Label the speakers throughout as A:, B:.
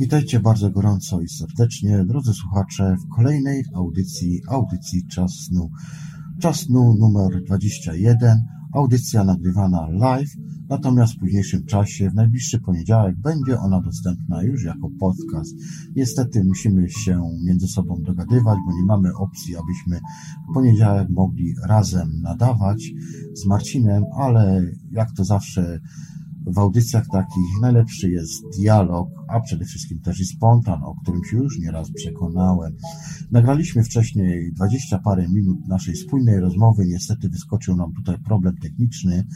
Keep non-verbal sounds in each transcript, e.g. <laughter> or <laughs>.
A: Witajcie bardzo gorąco i serdecznie, drodzy słuchacze, w kolejnej audycji, audycji Czas Snu. Czas Snu numer 21, audycja nagrywana live, natomiast w późniejszym czasie, w najbliższy poniedziałek, będzie ona dostępna już jako podcast. Niestety musimy się między sobą dogadywać, bo nie mamy opcji, abyśmy w poniedziałek mogli razem nadawać z Marcinem, ale jak to zawsze w audycjach takich najlepszy jest dialog, a przede wszystkim też i spontan, o którym się już nieraz przekonałem. Nagraliśmy wcześniej dwadzieścia parę minut naszej spójnej rozmowy. Niestety wyskoczył nam tutaj problem techniczny.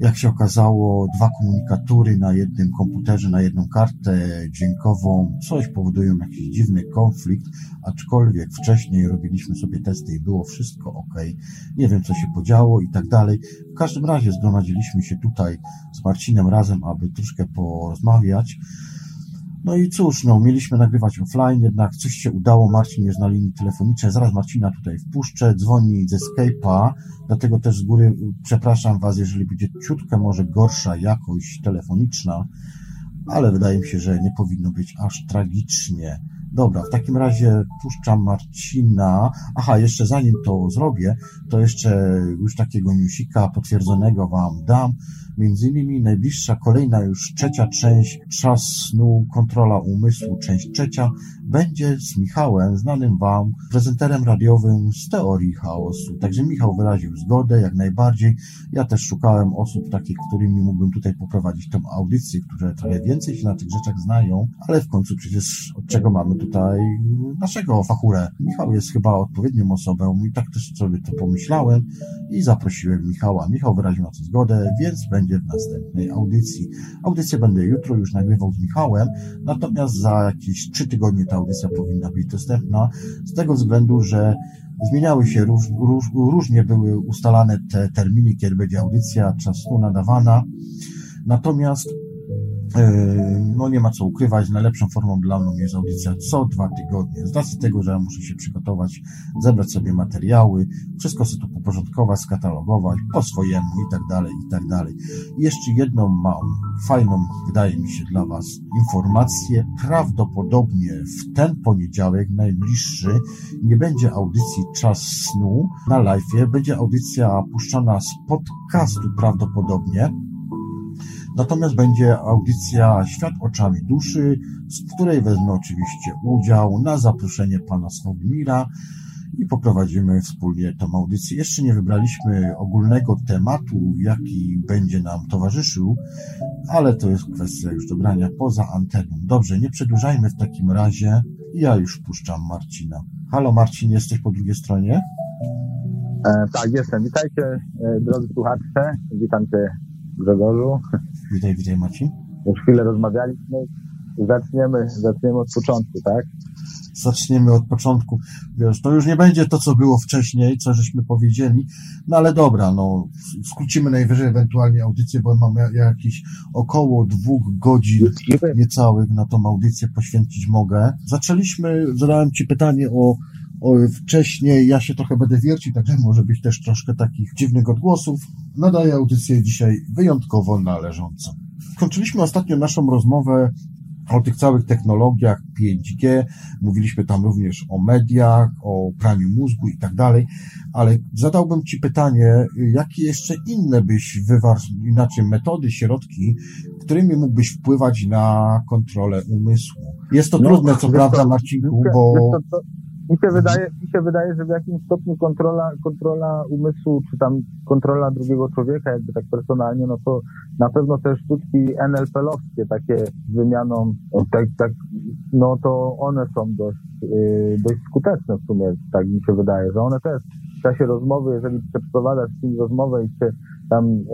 A: Jak się okazało, dwa komunikatory na jednym komputerze, na jedną kartę dźwiękową, coś powodują jakiś dziwny konflikt, aczkolwiek wcześniej robiliśmy sobie testy i było wszystko ok. Nie wiem, co się podziało i tak dalej. W każdym razie zgromadziliśmy się tutaj z Marcinem razem, aby troszkę porozmawiać. No i cóż, no, mieliśmy nagrywać offline, jednak coś się udało, Marcin jest na linii telefonicznej, zaraz Marcina tutaj wpuszczę, dzwoni ze Skype'a, dlatego też z góry przepraszam Was, jeżeli będzie ciutkę może gorsza jakość telefoniczna, ale wydaje mi się, że nie powinno być aż tragicznie. Dobra, w takim razie puszczam Marcina. Aha, jeszcze zanim to zrobię, to jeszcze już takiego newsika potwierdzonego Wam dam. Między innymi najbliższa, kolejna już trzecia część Czas snu, kontrola umysłu, część trzecia, będzie z Michałem, znanym Wam prezenterem radiowym z teorii chaosu. Także Michał wyraził zgodę, jak najbardziej. Ja też szukałem osób takich, którymi mógłbym tutaj poprowadzić tą audycję, które trochę więcej się na tych rzeczach znają, ale w końcu przecież od czego mamy tutaj naszego fachurę. Michał jest chyba odpowiednią osobą i tak też sobie to pomyślałem i zaprosiłem Michała. Michał wyraził na to zgodę, więc będzie w następnej audycji. Audycję będę jutro już nagrywał z Michałem, natomiast za jakieś trzy tygodnie ta audycja powinna być dostępna, z tego względu, że zmieniały się, róż, róż, różnie były ustalane te terminy, kiedy będzie audycja czasu nadawana. Natomiast no nie ma co ukrywać, najlepszą formą dla mnie jest audycja co dwa tygodnie. Z racji tego, że ja muszę się przygotować, zebrać sobie materiały, wszystko sobie tu poporządkować, skatalogować po swojemu i tak dalej, i tak dalej. Jeszcze jedną mam fajną, wydaje mi się, dla Was informację. Prawdopodobnie w ten poniedziałek, najbliższy, nie będzie audycji Czas Snu na live, będzie audycja puszczana z podcastu prawdopodobnie Natomiast będzie audycja Świat oczami duszy, z której wezmę oczywiście udział na zaproszenie pana Sławomira i poprowadzimy wspólnie tą audycję. Jeszcze nie wybraliśmy ogólnego tematu, jaki będzie nam towarzyszył, ale to jest kwestia już dobrania poza anteną. Dobrze, nie przedłużajmy w takim razie. Ja już puszczam Marcina. Halo Marcin, jesteś po drugiej stronie?
B: E, tak, jestem. Witajcie, e, drodzy słuchacze. Witam cię Grzegorzu.
A: Witaj, witaj Marcin.
B: Już chwilę rozmawialiśmy. Zaczniemy, zaczniemy od początku, tak?
A: Zaczniemy od początku. Wiesz, to już nie będzie to, co było wcześniej, co żeśmy powiedzieli, no ale dobra, no, skrócimy najwyżej ewentualnie audycję, bo mamy jakieś około dwóch godzin niecałych na tą audycję poświęcić mogę. Zaczęliśmy, zadałem Ci pytanie o, wcześniej. Ja się trochę będę wiercił, także może być też troszkę takich dziwnych odgłosów. Nadaję audycję dzisiaj wyjątkowo należąco. Kończyliśmy ostatnio naszą rozmowę o tych całych technologiach 5G, mówiliśmy tam również o mediach, o praniu mózgu i tak dalej, ale zadałbym Ci pytanie, jakie jeszcze inne byś wywarł, inaczej metody, środki, którymi mógłbyś wpływać na kontrolę umysłu? Jest to no, trudne, co prawda, Marcinku, bo...
B: Mi się wydaje, mi się wydaje, że w jakimś stopniu kontrola, kontrola umysłu, czy tam kontrola drugiego człowieka, jakby tak personalnie, no to na pewno te sztuczki NLP-owskie, takie z wymianą, tak, tak, no to one są dość, yy, dość skuteczne w sumie, tak mi się wydaje, że one też w czasie rozmowy, jeżeli przeprowadzasz z kimś rozmowę i się tam yy,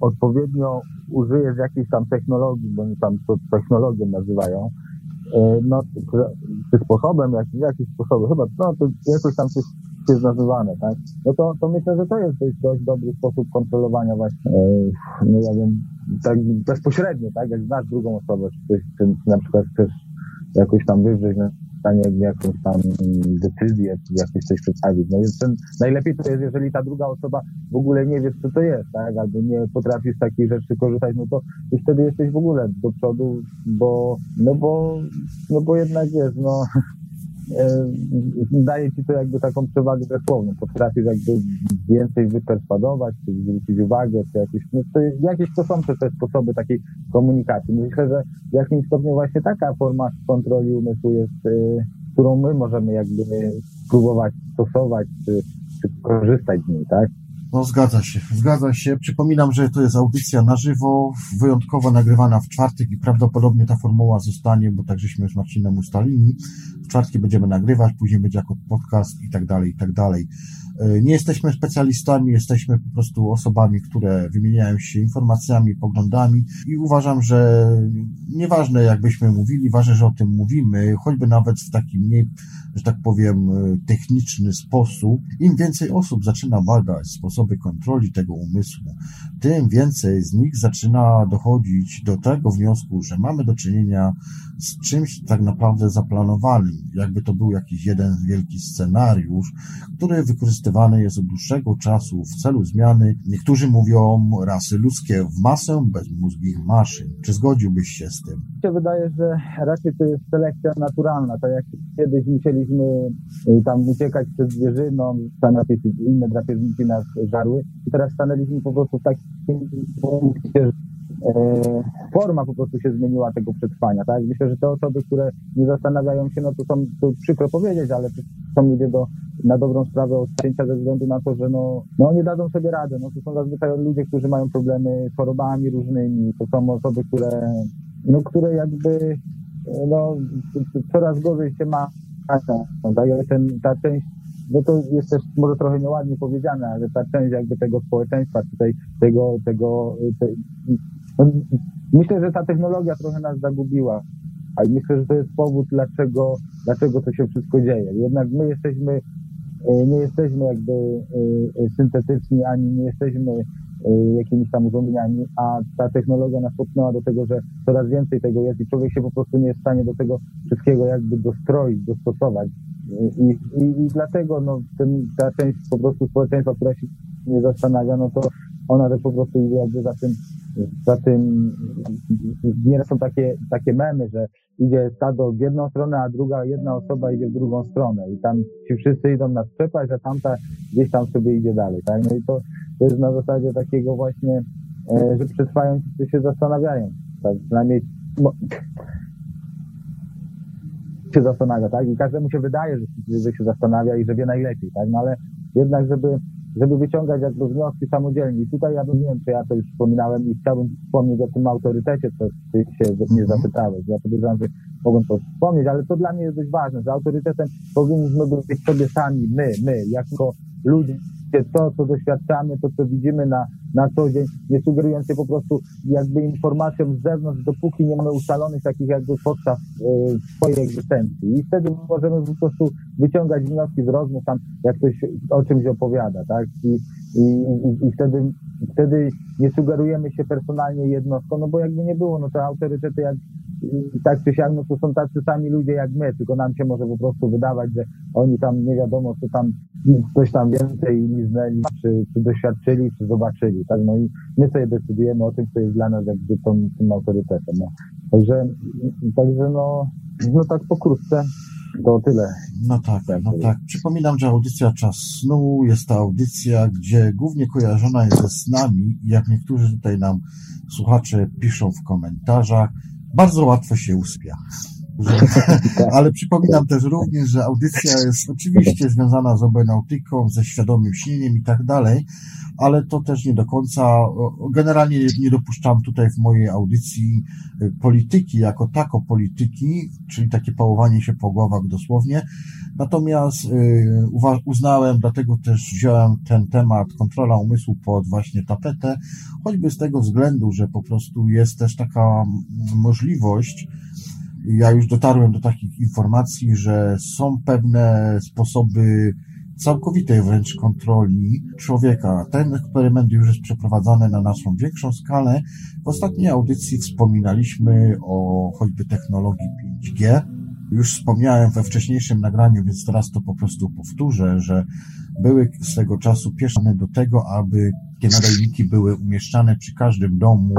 B: odpowiednio użyjesz jakiejś tam technologii, bo oni tam to technologię nazywają, E, no, czy sposobem, jak, jakiś sposobem, chyba, no, to jakoś tam coś jest nazywane, tak? No to, to myślę, że to jest dość, dość dobry sposób kontrolowania właśnie, e, no ja wiem, tak bezpośrednio, tak? Jak znasz drugą osobę, czy, czy, czy na przykład chcesz jakoś tam wywrzeć na stanie jakąś tam decyzję, jakieś coś przedstawić. No więc ten, najlepiej to jest, jeżeli ta druga osoba w ogóle nie wie, co to jest, tak, albo nie potrafi z takich rzeczy korzystać, no to już wtedy jesteś w ogóle do przodu, bo, no bo, no bo jednak jest, no, daje ci to jakby taką przewagę słowną. Potrafisz jakby więcej wyperswadować, czy zwrócić uwagę, czy jakieś, no to jakieś to są te sposoby takiej komunikacji. Myślę, że w jakimś stopniu właśnie taka forma kontroli umysłu jest, y, którą my możemy jakby próbować stosować, czy, czy korzystać z niej, tak?
A: No zgadza się, zgadza się. Przypominam, że to jest audycja na żywo, wyjątkowo nagrywana w czwartek i prawdopodobnie ta formuła zostanie, bo tak żeśmy z Marcinem ustalili. W czwartki będziemy nagrywać, później będzie jako podcast i tak dalej, i tak dalej. E, nie jesteśmy specjalistami, jesteśmy po prostu osobami, które wymieniają się informacjami, poglądami i uważam, że nieważne jakbyśmy mówili, ważne, że o tym mówimy, choćby nawet w taki mniej, że tak powiem, e, techniczny sposób. Im więcej osób zaczyna badać sposoby kontroli tego umysłu, tym więcej z nich zaczyna dochodzić do tego wniosku, że mamy do czynienia z czymś tak naprawdę zaplanowanym, jakby to był jakiś jeden wielki scenariusz, który wykorzystywany jest od dłuższego czasu w celu zmiany, niektórzy mówią, rasy ludzkie w masę bezmózgich maszyn. Czy zgodziłbyś się z tym?
B: Mi się wydaje, że raczej to jest selekcja naturalna, tak jak kiedyś musieliśmy y, tam uciekać przed zwierzyną, jakieś inne drapieżniki nas żarły i teraz stanęliśmy po prostu w takim punkcie, forma po prostu się zmieniła tego przetrwania, tak? Myślę, że te osoby, które nie zastanawiają się, no to są, to przykro powiedzieć, ale są ludzie do, na dobrą sprawę odcięcia ze względu na to, że no, no nie dadzą sobie rady, no to są zazwyczaj ludzie, którzy mają problemy z chorobami różnymi, to są osoby, które, no które jakby, no coraz gorzej się ma, tak? Ten, ta część no to też może trochę nieładnie powiedziane, ale ta część jakby tego społeczeństwa, tutaj tego, tego, te, no, myślę, że ta technologia trochę nas zagubiła. A myślę, że to jest powód, dlaczego, dlaczego to się wszystko dzieje. Jednak my jesteśmy, e, nie jesteśmy jakby e, syntetyczni, ani nie jesteśmy jakimiś tam urządzeniami, a ta technologia nas popchnęła do tego, że coraz więcej tego jest i człowiek się po prostu nie jest w stanie do tego wszystkiego jakby dostroić, dostosować. I, i, i dlatego no, ten, ta część po prostu społeczeństwa, która się nie zastanawia, no to ona też po prostu jakby za tym za tym nieraz są takie, takie memy, że idzie stado w jedną stronę, a druga, jedna osoba idzie w drugą stronę i tam ci wszyscy idą na przepaść, a tamta gdzieś tam sobie idzie dalej, tak? No i to, to jest na zasadzie takiego właśnie, e, że przetrwają ci, się zastanawiają, tak? Przynajmniej no, się zastanawia, tak? I każdemu się wydaje, że, że się zastanawia i że wie najlepiej, tak? No ale jednak, żeby żeby wyciągać jakby wnioski samodzielnie. I tutaj ja bym, nie wiem, czy ja to już wspominałem i chciałbym wspomnieć o tym autorytecie, co ty się mnie mhm. zapytałeś. Ja podejrzewam, że mogłem to wspomnieć, ale to dla mnie jest dość ważne, że autorytetem powinniśmy być sobie sami, my, my, jako ludzie, to, co doświadczamy, to, co widzimy na, na co dzień, nie sugerując się po prostu jakby informacją z zewnątrz, dopóki nie mamy ustalonych takich jakby podstaw y, swojej egzystencji. I wtedy możemy po prostu wyciągać wnioski z rozmów tam, jak ktoś o czymś opowiada, tak? I, i, i, i wtedy, wtedy nie sugerujemy się personalnie jednostką, no bo jakby nie było, no to autorytety jak tak czy siak, no to są tacy sami ludzie jak my, tylko nam się może po prostu wydawać, że oni tam nie wiadomo, co tam, coś tam więcej liznęli, czy, czy doświadczyli, czy zobaczyli, tak, no i my sobie decydujemy o tym, co jest dla nas jakby tą, tym autorytetem, no. Także, także no, no tak pokrótce, to tyle.
A: No tak, no tak. Przypominam, że audycja Czas Snu jest to audycja, gdzie głównie kojarzona jest ze snami i jak niektórzy tutaj nam słuchacze piszą w komentarzach, bardzo łatwo się uspia. <laughs> Ale przypominam też również, że audycja jest oczywiście związana z obenautyką, ze świadomym śnieniem i tak dalej, ale to też nie do końca. Generalnie nie dopuszczam tutaj w mojej audycji y, polityki jako tako polityki, czyli takie pałowanie się po głowach dosłownie. Natomiast y, uznałem, dlatego też wziąłem ten temat kontrola umysłu pod właśnie tapetę, choćby z tego względu, że po prostu jest też taka możliwość, ja już dotarłem do takich informacji, że są pewne sposoby całkowitej wręcz kontroli człowieka. Ten eksperyment już jest przeprowadzany na naszą większą skalę. W ostatniej audycji wspominaliśmy o choćby technologii 5G. już wspomniałem we wcześniejszym nagraniu, więc teraz to po prostu powtórzę, że były swego czasu pieszone do tego, aby te nadajniki były umieszczane przy każdym domu,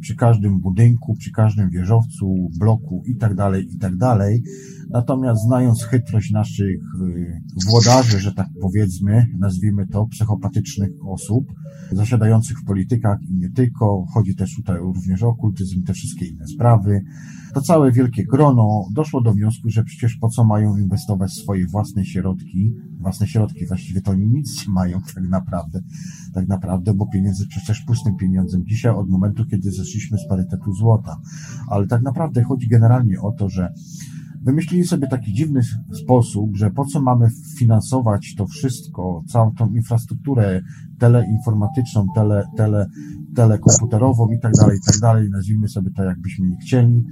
A: przy każdym budynku, przy każdym wieżowcu, bloku i tak dalej, i tak dalej. Natomiast znając chytrość naszych y, włodarzy, że tak powiedzmy, nazwijmy to psychopatycznych osób, zasiadających w politykach i nie tylko, chodzi też tutaj również o okultyzm, te wszystkie inne sprawy, to całe wielkie grono doszło do wniosku, że przecież po co mają inwestować swoje własne środki, własne środki, właściwie to oni nic nie mają tak naprawdę, tak naprawdę, bo pieniędzy przecież pustym pieniądzem dzisiaj od momentu, kiedy zeszliśmy z parytetu złota. Ale tak naprawdę chodzi generalnie o to, że wymyślili sobie taki dziwny sposób, że po co mamy finansować to wszystko, całą tą infrastrukturę teleinformatyczną, tele, tele, telekomputerową i tak dalej, i tak dalej, nazwijmy sobie to jakbyśmy nie chcieli.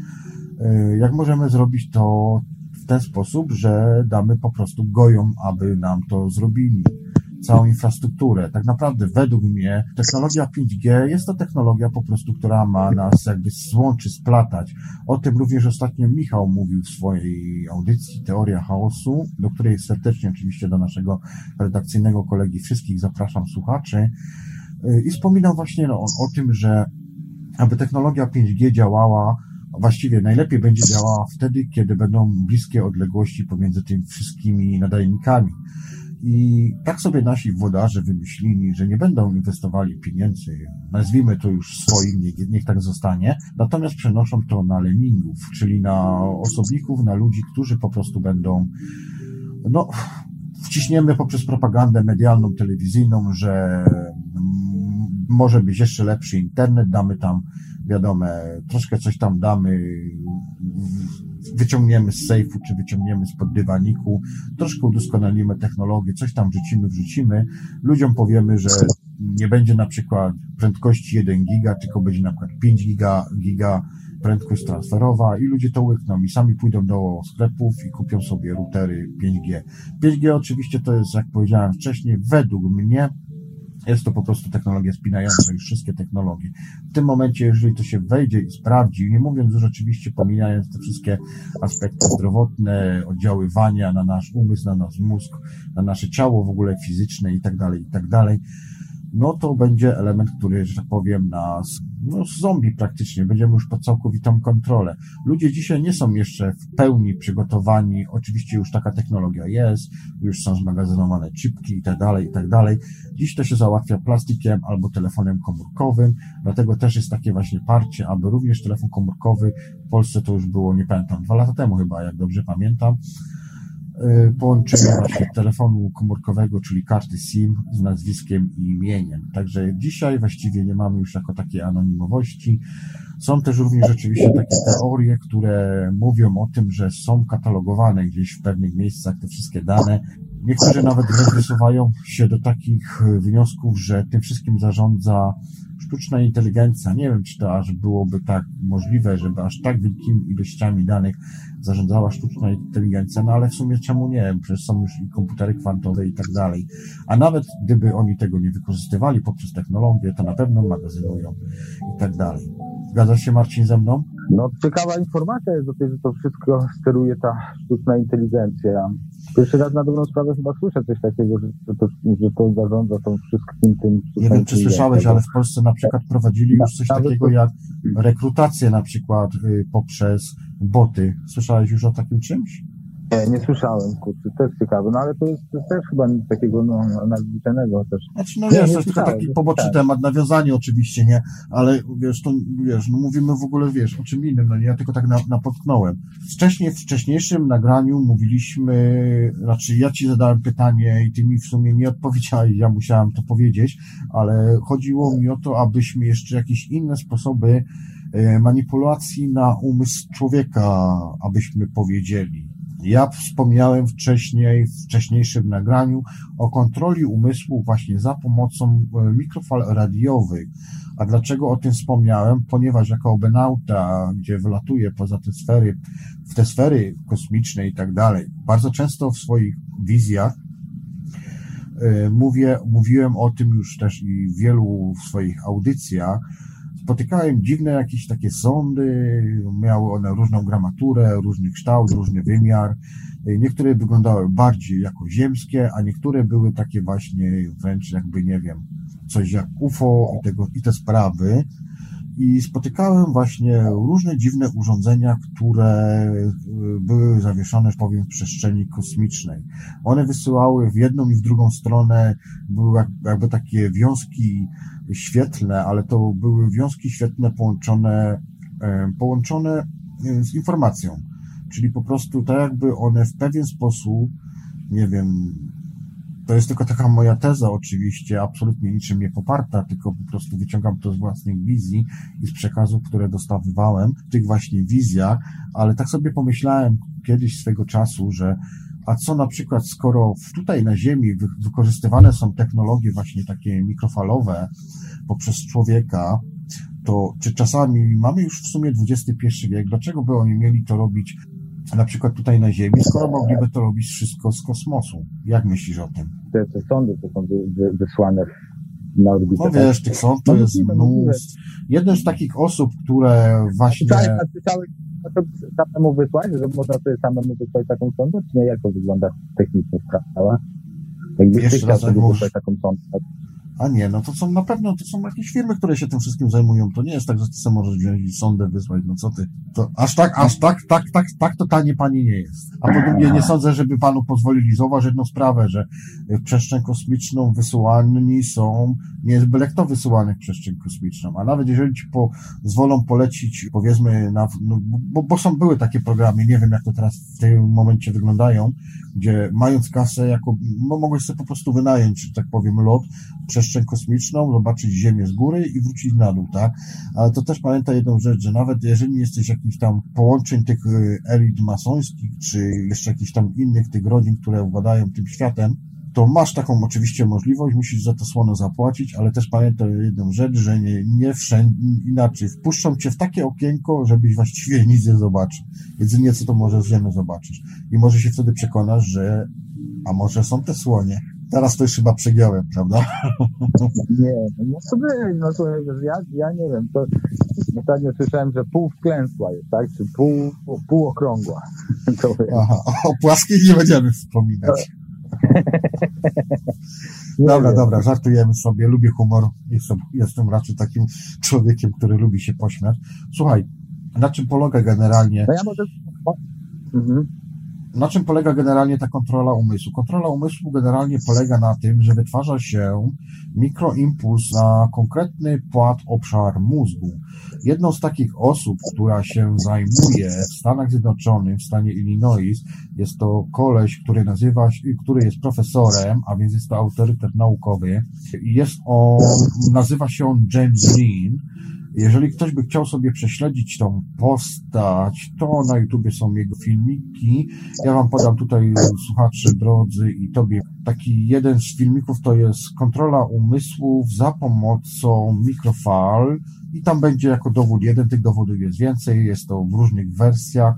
A: E, jak możemy zrobić to w ten sposób, że damy po prostu gojom, aby nam to zrobili całą infrastrukturę. Tak naprawdę według mnie technologia 5G jest to technologia po prostu, która ma nas jakby złączy, splatać. O tym również ostatnio Michał mówił w swojej audycji Teoria Chaosu, do której serdecznie oczywiście do naszego redakcyjnego kolegi wszystkich zapraszam słuchaczy. I wspominał właśnie no, o tym, że aby technologia 5G działała, właściwie najlepiej będzie działała wtedy, kiedy będą bliskie odległości pomiędzy tymi wszystkimi nadajnikami. I tak sobie nasi włodarze wymyślili, że nie będą inwestowali pieniędzy, nazwijmy to już swoim, niech, niech tak zostanie, natomiast przenoszą to na lemingów, czyli na osobników, na ludzi, którzy po prostu będą, no, wciśniemy poprzez propagandę medialną, telewizyjną, że może być jeszcze lepszy internet, damy tam, wiadomo, troszkę coś tam damy, wyciągniemy z sejfu, czy wyciągniemy spod dywaniku, troszkę udoskonalimy technologię, coś tam wrzucimy, wrzucimy, ludziom powiemy, że nie będzie na przykład prędkości 1 giga, tylko będzie na przykład 5 giga, giga prędkość transferowa i ludzie to łykną i sami pójdą do sklepów i kupią sobie routery 5G. 5G oczywiście to jest, jak powiedziałem wcześniej, według mnie jest to po prostu technologia spinająca już wszystkie technologie. W tym momencie, jeżeli to się wejdzie i sprawdzi, nie mówiąc już oczywiście pomijając te wszystkie aspekty zdrowotne, oddziaływania na nasz umysł, na nasz mózg, na nasze ciało w ogóle fizyczne i tak dalej, i tak dalej, no to będzie element, który, że tak powiem, nas, no zombie praktycznie, będziemy już pod całkowitą kontrolę. Ludzie dzisiaj nie są jeszcze w pełni przygotowani, oczywiście już taka technologia jest, już są zmagazynowane chipki i tak dalej, i tak dalej. Dziś to się załatwia plastikiem albo telefonem komórkowym, dlatego też jest takie właśnie parcie, aby również telefon komórkowy, w Polsce to już było, nie pamiętam, dwa lata temu chyba, jak dobrze pamiętam, połączenia właśnie telefonu komórkowego, czyli karty SIM z nazwiskiem i imieniem. Także dzisiaj właściwie nie mamy już jako takiej anonimowości. Są też również rzeczywiście takie teorie, które mówią o tym, że są katalogowane gdzieś w pewnych miejscach te wszystkie dane. Niektórzy nawet wysuwają się do takich wniosków, że tym wszystkim zarządza sztuczna inteligencja. Nie wiem, czy to aż byłoby tak możliwe, żeby aż tak wielkimi ilościami danych zarządzała sztuczna inteligencja, no ale w sumie czemu nie? Przecież są już i komputery kwantowe i tak dalej. A nawet gdyby oni tego nie wykorzystywali poprzez technologię, to na pewno magazynują i tak dalej. Zgadzasz się Marcin ze mną?
B: No ciekawa informacja jest o tym, że to wszystko steruje ta sztuczna inteligencja. Pierwszy raz na dobrą sprawę chyba słyszę coś takiego, że to, że to zarządza tą wszystkim tym.
A: Nie wiem, czy słyszałeś, ale w Polsce na przykład prowadzili już coś takiego jak rekrutację na przykład y, poprzez boty. Słyszałeś już o takim czymś?
B: Nie, nie słyszałem, kurczę, to jest ciekawe, no ale to jest, to jest też chyba nic takiego no, nadzwyczajnego też.
A: Znaczy, no wiesz, to jest tylko taki poboczny temat, nawiązanie oczywiście, nie, ale wiesz, to, wiesz, no mówimy w ogóle, wiesz, o czym innym, no nie, ja tylko tak napotknąłem. Wcześniej, w wcześniejszym nagraniu mówiliśmy, raczej ja ci zadałem pytanie i ty mi w sumie nie odpowiedziałeś, ja musiałem to powiedzieć, ale chodziło mi o to, abyśmy jeszcze jakieś inne sposoby manipulacji na umysł człowieka, abyśmy powiedzieli ja wspomniałem wcześniej, w wcześniejszym nagraniu o kontroli umysłu właśnie za pomocą e, mikrofal radiowych. A dlaczego o tym wspomniałem? Ponieważ jako obenauta, gdzie wylatuję poza te sfery, w te sfery kosmiczne i tak dalej, bardzo często w swoich wizjach e, mówię, mówiłem o tym już też i w wielu swoich audycjach, spotykałem dziwne jakieś takie sądy, miały one różną gramaturę, różny kształt, różny wymiar. Niektóre wyglądały bardziej jako ziemskie, a niektóre były takie właśnie wręcz jakby, nie wiem, coś jak UFO i, tego, i te sprawy i spotykałem właśnie różne dziwne urządzenia, które y, były zawieszone, powiem, w przestrzeni kosmicznej. One wysyłały w jedną i w drugą stronę, były jakby takie wiązki świetlne, ale to były wiązki świetlne połączone, e, połączone e, z informacją. Czyli po prostu tak jakby one w pewien sposób, nie wiem, to jest tylko taka moja teza oczywiście, absolutnie niczym nie poparta, tylko po prostu wyciągam to z własnych wizji i z przekazów, które dostawywałem w tych właśnie wizjach, ale tak sobie pomyślałem kiedyś swego czasu, że a co na przykład, skoro tutaj na Ziemi wykorzystywane są technologie właśnie takie mikrofalowe poprzez człowieka, to czy czasami mamy już w sumie XXI wiek, dlaczego by oni mieli to robić na przykład tutaj na Ziemi, skoro mogliby to robić wszystko z kosmosu. Jak myślisz o tym?
B: Te, te sądy, to są wy, wy, wysłane na orbitę.
A: No wiesz, tych sąd to no, jest mnóstwo. Jeden z takich osób, które właśnie...
B: Tak, a to samemu wysłać, że można sobie samemu wysłać taką sondę, czy nie? Jak to wygląda technicznie sprawa? Jakbyś
A: Jeszcze raz,
B: sobie wysłać taką sondę,
A: a nie, no to są na pewno, to są jakieś firmy, które się tym wszystkim zajmują. To nie jest tak, że ty sam możesz wziąć i sondę wysłać. No co ty? To aż tak, aż tak, tak, tak, tak to tanie pani nie jest. A po drugie, nie sądzę, żeby panu pozwolili. Zauważ jedną sprawę, że w przestrzeń kosmiczną wysyłani są, nie jest byle kto wysyłany w przestrzeń kosmiczną. A nawet jeżeli ci pozwolą polecić, powiedzmy, na, no, bo, bo są, były takie programy, nie wiem jak to teraz w tym momencie wyglądają, gdzie mając kasę jako, no mogłeś sobie po prostu wynająć, że tak powiem, lot, przestrzeń kosmiczną, zobaczyć Ziemię z góry i wrócić na dół, tak? Ale to też pamiętaj jedną rzecz, że nawet jeżeli jesteś jakiś tam połączeń tych y, elit masońskich, czy jeszcze jakichś tam innych tych rodzin, które władają tym światem, to masz taką oczywiście możliwość, musisz za to słono zapłacić, ale też pamiętaj jedną rzecz, że nie, nie wszędzie, inaczej, wpuszczą cię w takie okienko, żebyś właściwie nic nie zobaczył. Jedynie co to może z ziemi zobaczysz. I może się wtedy przekonasz, że a może są te słonie. Teraz to już chyba przegiąłem, prawda? <laughs>
B: Nie, no to być, no słuchaj, ja, ja nie wiem, to ostatnio słyszałem, że pół wklęsła jest, tak? Czy pół, pół okrągła. <laughs>
A: Aha, o płaskiej nie będziemy wspominać. <laughs> dobra, dobra, żartujemy sobie, lubię humor, jestem, jestem raczej takim człowiekiem, który lubi się pośmiać. Słuchaj, na czym polega generalnie...
B: No ja może... Mhm.
A: Na czym polega generalnie ta kontrola umysłu? Kontrola umysłu generalnie polega na tym, że wytwarza się mikroimpuls na konkretny płat obszar mózgu. Jedną z takich osób, która się zajmuje w Stanach Zjednoczonych, w stanie Illinois, jest to koleś, który nazywa który jest profesorem, a więc jest to autorytet naukowy. Jest on, nazywa się on James Lean jeżeli ktoś by chciał sobie prześledzić tą postać, to na YouTubie są jego filmiki. Ja wam podam tutaj, słuchacze drodzy i tobie, taki jeden z filmików to jest kontrola umysłów za pomocą mikrofal i tam będzie jako dowód jeden, tych dowodów jest więcej, jest to w różnych wersjach.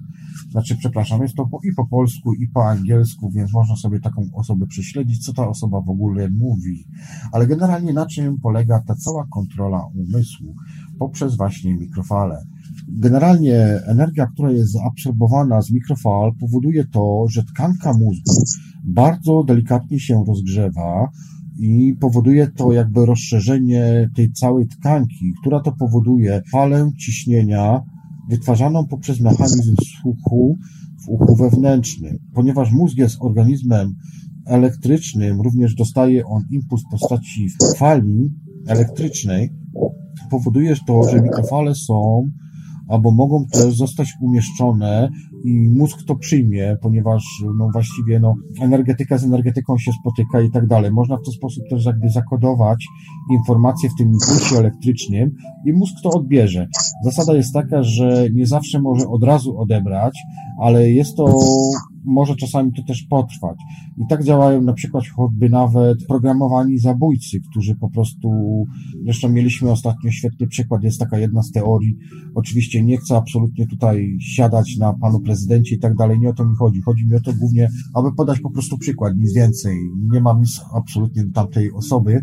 A: Znaczy, przepraszam, jest to po, i po polsku, i po angielsku, więc można sobie taką osobę prześledzić, co ta osoba w ogóle mówi. Ale generalnie na czym polega ta cała kontrola umysłu? Poprzez właśnie mikrofale. Generalnie energia, która jest zaabsorbowana z mikrofal, powoduje to, że tkanka mózgu bardzo delikatnie się rozgrzewa, i powoduje to jakby rozszerzenie tej całej tkanki, która to powoduje falę ciśnienia wytwarzaną poprzez mechanizm słuchu w uchu wewnętrznym. Ponieważ mózg jest organizmem elektrycznym, również dostaje on impuls w postaci fali elektrycznej, powoduje to, że mikrofale są albo mogą też zostać umieszczone i mózg to przyjmie, ponieważ no właściwie no, energetyka z energetyką się spotyka i tak dalej. Można w ten sposób też jakby zakodować informacje w tym impulsie elektrycznym i mózg to odbierze. Zasada jest taka, że nie zawsze może od razu odebrać, ale jest to może czasami to też potrwać. I tak działają na przykład choćby nawet programowani zabójcy, którzy po prostu, zresztą mieliśmy ostatnio świetny przykład, jest taka jedna z teorii, oczywiście nie chcę absolutnie tutaj siadać na panu prezydencie i tak dalej, nie o to mi chodzi. Chodzi mi o to głównie, aby podać po prostu przykład, nic więcej. Nie mam nic absolutnie do tamtej osoby,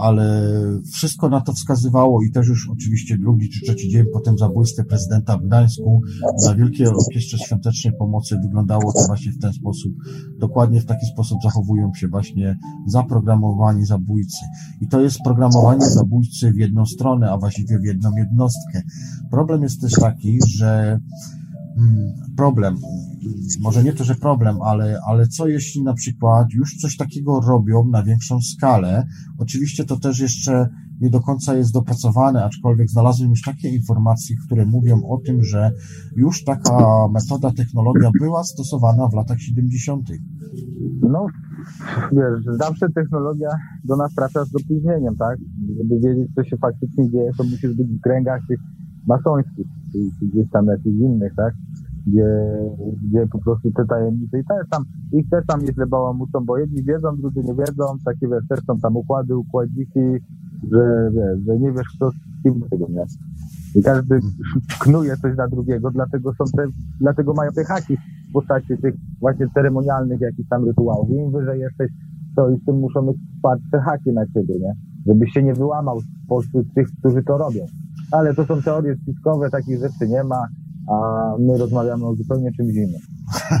A: ale wszystko na to wskazywało i też już oczywiście drugi czy trzeci dzień po tym zabójstwie prezydenta w Gdańsku na Wielkiej Orkiestrze Świątecznej Pomocy wyglądało to właśnie w ten sposób. Dokładnie w taki sposób zachowują się właśnie zaprogramowani zabójcy. I to jest programowanie zabójcy w jedną stronę, a właściwie w jedną jednostkę. Problem jest też taki, że problem, może nie to, że problem, ale, ale co jeśli na przykład już coś takiego robią na większą skalę? Oczywiście to też jeszcze nie do końca jest dopracowane, aczkolwiek znalazłem już takie informacje, które mówią o tym, że już taka metoda, technologia była stosowana w latach 70.
B: No, wiesz, zawsze technologia do nas trafia z opóźnieniem, tak? Żeby wiedzieć, co się faktycznie dzieje, to musisz być w kręgach tych masońskich, czy gdzieś tam jakichś innych, tak? Gdzie, gdzie po prostu te tajemnice i też tam, ich też tam nieźle bałamucą, bo jedni wiedzą, drudzy nie wiedzą, takie wiesz, też są tam układy, układziki, że wiesz, że nie wiesz kto z kim tego nie. I każdy knuje coś na drugiego, dlatego są te, dlatego mają te haki w postaci tych właśnie ceremonialnych jakichś tam rytuałów. Im wyżej jesteś, to i z tym muszą mieć wsparcie haki na ciebie, nie? Żebyś się nie wyłamał spośród tych, którzy to robią. Ale to są teorie spiskowe, takich rzeczy nie ma, a my rozmawiamy o zupełnie czymś innym.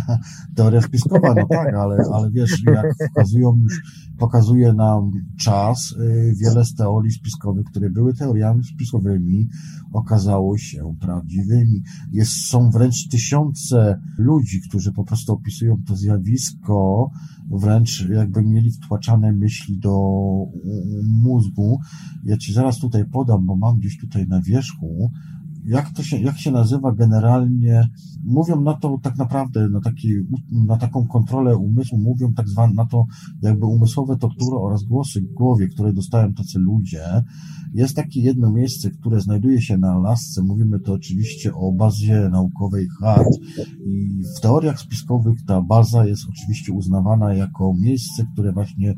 B: <laughs>
A: Teoria spiskowa, no tak, ale, ale wiesz, jak pokazują już, pokazuje nam czas, y, wiele z teorii spiskowych, które były teoriami spiskowymi, okazało się prawdziwymi. Jest, są wręcz tysiące ludzi, którzy po prostu opisują to zjawisko, wręcz jakby mieli wtłaczane myśli do mózgu. Ja ci zaraz tutaj podam, bo mam gdzieś tutaj na wierzchu, jak to się, jak się nazywa generalnie, mówią na to tak naprawdę, na, taki, na taką kontrolę umysłu, mówią tak zwane, na to jakby umysłowe tortury oraz głosy w głowie, które dostają tacy ludzie. Jest takie jedno miejsce, które znajduje się na lasce, mówimy to oczywiście o bazie naukowej HART i w teoriach spiskowych ta baza jest oczywiście uznawana jako miejsce, które właśnie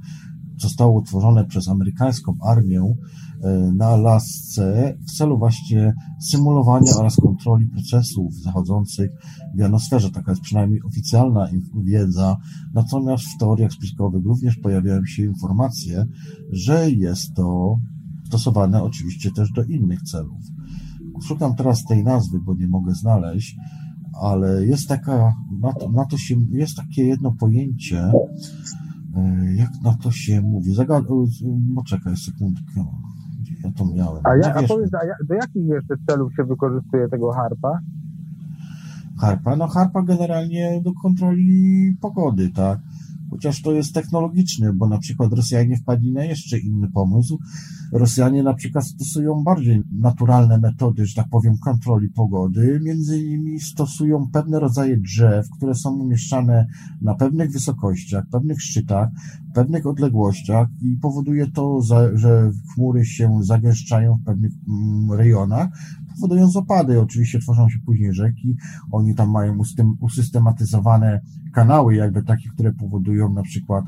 A: zostało utworzone przez amerykańską armię e, na lasce w celu właśnie symulowania oraz kontroli procesów zachodzących w janosferze. Taka jest przynajmniej oficjalna wiedza. Natomiast w teoriach spiskowych również pojawiają się informacje, że jest to stosowane oczywiście też do innych celów. Szukam teraz tej nazwy, bo nie mogę znaleźć, ale jest taka, na to, na to się, jest takie jedno pojęcie, E, jak na to się mówi? Zagad... Poczekaj sekundkę. Ja to miałem.
B: A, ja, a powiedz, a ja, do jakich jeszcze celów się wykorzystuje tego harpa?
A: Harpa? No harpa generalnie do kontroli pogody, tak? Chociaż to jest technologiczne, bo na przykład Rosjanie wpadli na jeszcze inny pomysł. Rosjanie na przykład stosują bardziej naturalne metody, że tak powiem, kontroli pogody. Między innymi stosują pewne rodzaje drzew, które są umieszczane na pewnych wysokościach, pewnych szczytach, pewnych odległościach i powoduje to, że chmury się zagęszczają w pewnych mm, rejonach, powodując opady. Oczywiście tworzą się później rzeki, oni tam mają usystematyzowane kanały jakby takie, które powodują na przykład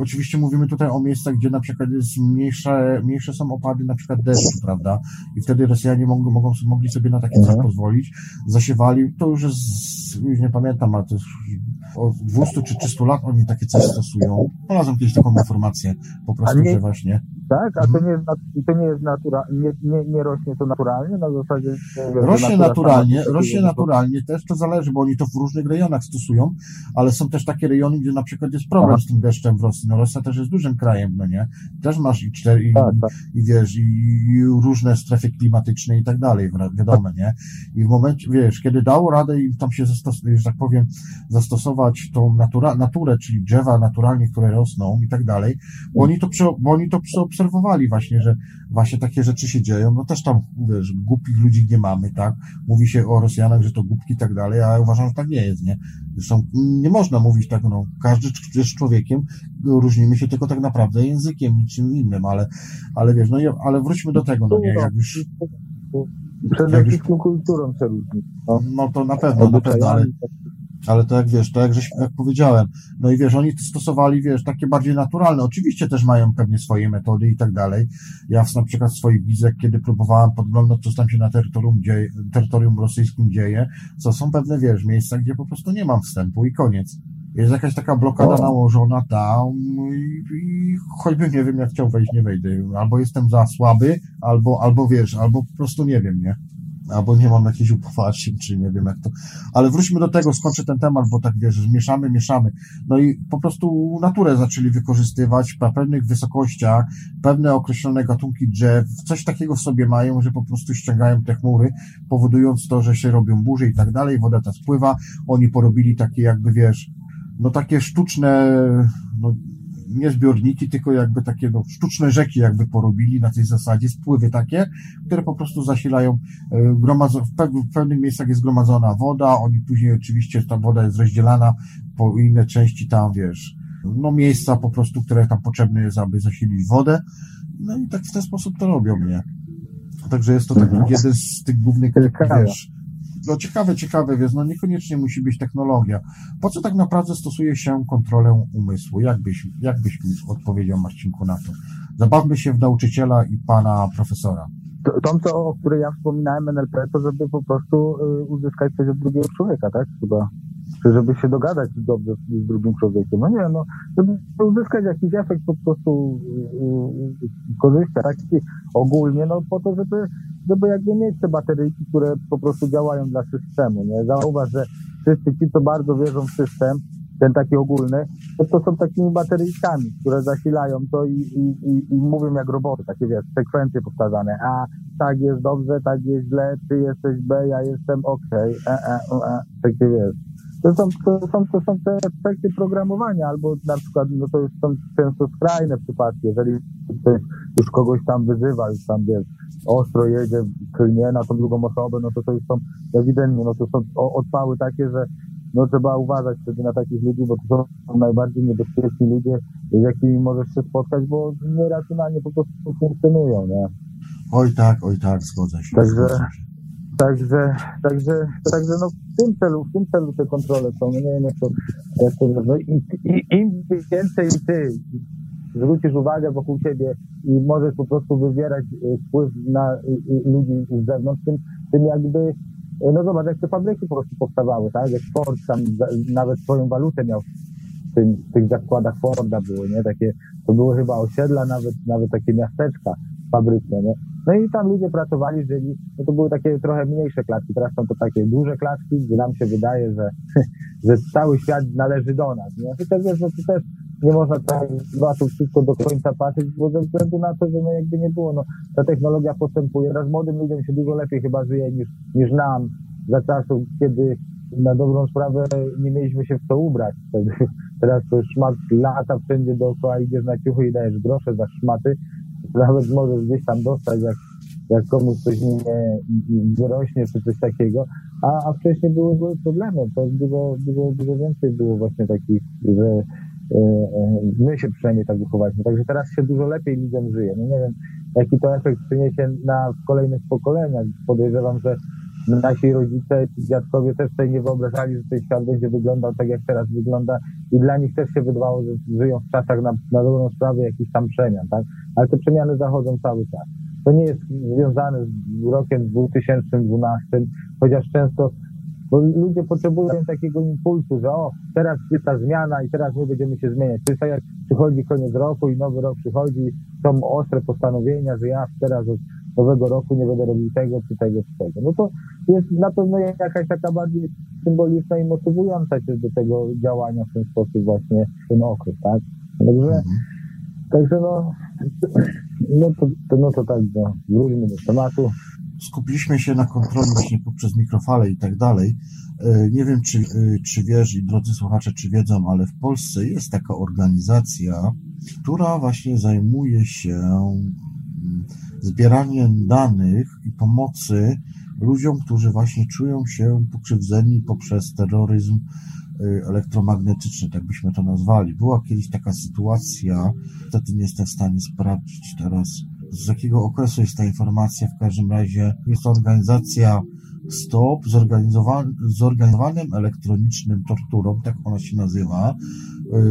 A: Oczywiście mówimy tutaj o miejscach, gdzie na przykład jest mniejsze, mniejsze są opady na przykład deszczu, prawda? I wtedy Rosjanie mogą, mogą, mogli sobie na takie coś mhm. pozwolić. Zasiewali, to już jest, już nie pamiętam, ale to jest od 200 czy 300 lat oni takie coś stosują. Znalazłem kiedyś taką informację, po prostu, nie, że właśnie.
B: Tak, a to mhm. nie jest, to nie jest natura, nie, nie, nie rośnie to naturalnie na zasadzie.
A: rośnie naturalnie, rośnie naturalnie też, to zależy, bo oni to w różnych rejonach stosują, ale są też takie rejony, gdzie na przykład jest problem. Z tym deszczem w Rosji. No Rosja też jest dużym krajem, no nie? Też masz i cztery, i, tak, tak. i wiesz, i, i, różne strefy klimatyczne i tak dalej, wiadomo, nie? I w momencie, wiesz, kiedy dało radę im tam się, zastosować, że tak powiem, zastosować tą natura, naturę, czyli drzewa naturalnie, które rosną i tak dalej, bo oni to, bo oni to obserwowali właśnie, że właśnie takie rzeczy się dzieją, no też tam, wiesz, głupich ludzi nie mamy, tak? Mówi się o Rosjanach, że to głupki i tak dalej, a ja uważam, że tak nie jest, nie? Zresztą nie można mówić tak, no, każdy jest człowiekiem, różnimy się tylko tak naprawdę językiem, niczym innym, ale, ale wiesz, no, ale wróćmy do tego, no nie, jak już...
B: Przede wszystkim kulturą się różni.
A: No. no to na pewno, na pewno, ale, ale to jak wiesz, to jak, żeś, jak powiedziałem, no i wiesz, oni stosowali, wiesz, takie bardziej naturalne. Oczywiście też mają pewnie swoje metody i tak dalej. Ja na przykład swoich wizjach, kiedy próbowałem podglądać, co tam się na terytorium, dzieje, terytorium rosyjskim dzieje, co są pewne, wiesz, miejsca, gdzie po prostu nie mam wstępu i koniec. Jest jakaś taka blokada nałożona tam i, i choćbym nie wiem, jak chciał wejść, nie wejdę. Albo jestem za słaby, albo, albo wiesz, albo po prostu nie wiem, nie? albo nie mam jakiejś upoważnień, czy nie wiem jak to. Ale wróćmy do tego, skończę ten temat, bo tak wiesz, mieszamy, mieszamy. No i po prostu naturę zaczęli wykorzystywać na pewnych wysokościach, pewne określone gatunki drzew, coś takiego w sobie mają, że po prostu ściągają te chmury, powodując to, że się robią burze i tak dalej, woda ta spływa, oni porobili takie jakby, wiesz, no takie sztuczne, no, nie zbiorniki, tylko jakby takie no, sztuczne rzeki jakby porobili na tej zasadzie, spływy takie, które po prostu zasilają, e, gromadzo, w, pew, w pewnych miejscach jest gromadzona woda, oni później oczywiście ta woda jest rozdzielana po inne części tam, wiesz, no miejsca po prostu, które tam potrzebne jest, aby zasilić wodę, no i tak w ten sposób to robią, nie? Także jest to taki mhm. jeden z tych głównych, wiesz, no ciekawe, ciekawe, więc no niekoniecznie musi być technologia. Po co tak naprawdę stosuje się kontrolę umysłu? Jak byś, jak byś odpowiedział Marcinku na to? Zabawmy się w nauczyciela i pana profesora.
B: To, to, o której ja wspominałem NLP, to żeby po prostu y, uzyskać coś od drugiego człowieka, tak? Chyba czy żeby się dogadać dobrze z drugim człowiekiem. No nie, no, żeby uzyskać jakiś efekt po prostu yy, korzyści, taki ogólnie, no po to, żeby, żeby jakby mieć te bateryjki, które po prostu działają dla systemu, nie? Zauważ, że wszyscy ci, co bardzo wierzą w system, ten taki ogólny, to, to są takimi bateryjkami, które zasilają to i, i, i, i mówią jak roboty, takie wiesz, sekwencje powtarzane. A tak jest dobrze, tak jest źle, ty jesteś B, ja jestem OK, e, e, e, takie wiesz. To są, to, są, to są te aspekty programowania, albo na przykład, no to już są często skrajne przypadki, jeżeli ktoś już kogoś tam wyzywa, już tam wiesz, ostro jedzie, klnie na tą drugą osobę, no to to już są ewidentnie, no to są odpały takie, że no trzeba uważać wtedy na takich ludzi, bo to są najbardziej niebezpieczni ludzie, z jakimi możesz się spotkać, bo nieracjonalnie po prostu funkcjonują, nie?
A: Oj tak, oj tak, zgodzę się.
B: Także, zgodzę się. Także, także, także no w tym celu, w tym celu te kontrole są. No nie wiem jak to, jak to no i, i, im więcej ty zwrócisz uwagę wokół siebie i możesz po prostu wywierać e, wpływ na e, e, ludzi z zewnątrz, tym, tym jakby no zobacz, jak te fabryki po prostu powstawały, tak? Jak Ford tam nawet swoją walutę miał w, tym, w tych zakładach Forda były, nie? Takie, to były chyba osiedla, nawet, nawet takie miasteczka fabryczne, nie? No i tam ludzie pracowali, żyli, no to były takie trochę mniejsze klatki, teraz są to takie duże klatki, gdzie nam się wydaje, że, <laughs> że cały świat należy do nas, nie? Też, wiesz, no to też nie można tak zobaczyć wszystko do końca patrzeć, bo ze względu na to, że no jakby nie było, no ta technologia postępuje, raz młodym ludziom się dużo lepiej chyba żyje niż, niż nam za czasów, kiedy na dobrą sprawę nie mieliśmy się w co ubrać. <laughs> Teraz to szmat lata wszędzie dookoła, idziesz na ciuchy i dajesz grosze za szmaty, nawet możesz gdzieś tam dostać, jak, jak komuś coś nie, nie czy coś takiego, a, a wcześniej były, były problemy, to dużo, dużo, dużo więcej było właśnie takich, że e, e, my się przynajmniej tak wychowaliśmy, także teraz się dużo lepiej ludziom żyje, no nie wiem, jaki to efekt przyniesie na kolejnych pokoleniach, podejrzewam, że nasi rodzice czy dziadkowie też sobie nie wyobrażali, że ten świat będzie wyglądał tak, jak teraz wygląda i dla nich też się wydawało, że żyją w czasach na, na dobrą sprawę jakichś tam przemian, tak? Ale te przemiany zachodzą cały czas. To nie jest związane z rokiem 2012, chociaż często bo ludzie potrzebują takiego impulsu, że o, teraz jest ta zmiana i teraz my będziemy się zmieniać. To jest tak jak przychodzi koniec roku i nowy rok przychodzi, są ostre postanowienia, że ja teraz od nowego roku nie będę robił tego, czy tego, czy tego. No to jest na pewno jakaś taka bardziej symboliczna i motywująca się do tego działania w ten sposób właśnie ten okres, tak? Także, mhm. także no, no to, to, no to tak, no, wróćmy do tematu
A: skupiliśmy się na kontroli właśnie poprzez mikrofale i tak dalej. E, nie wiem, czy, e, czy wiesz i drodzy słuchacze, czy wiedzą, ale w Polsce jest taka organizacja, która właśnie zajmuje się mm, zbieraniem danych i pomocy ludziom, którzy właśnie czują się pokrzywdzeni poprzez terroryzm e, elektromagnetyczny, tak byśmy to nazwali. Była kiedyś taka sytuacja, niestety nie jestem w stanie sprawdzić teraz, z jakiego okresu jest ta informacja. W każdym razie jest to organizacja STOP zorganizowanym elektronicznym torturą, tak ona się nazywa.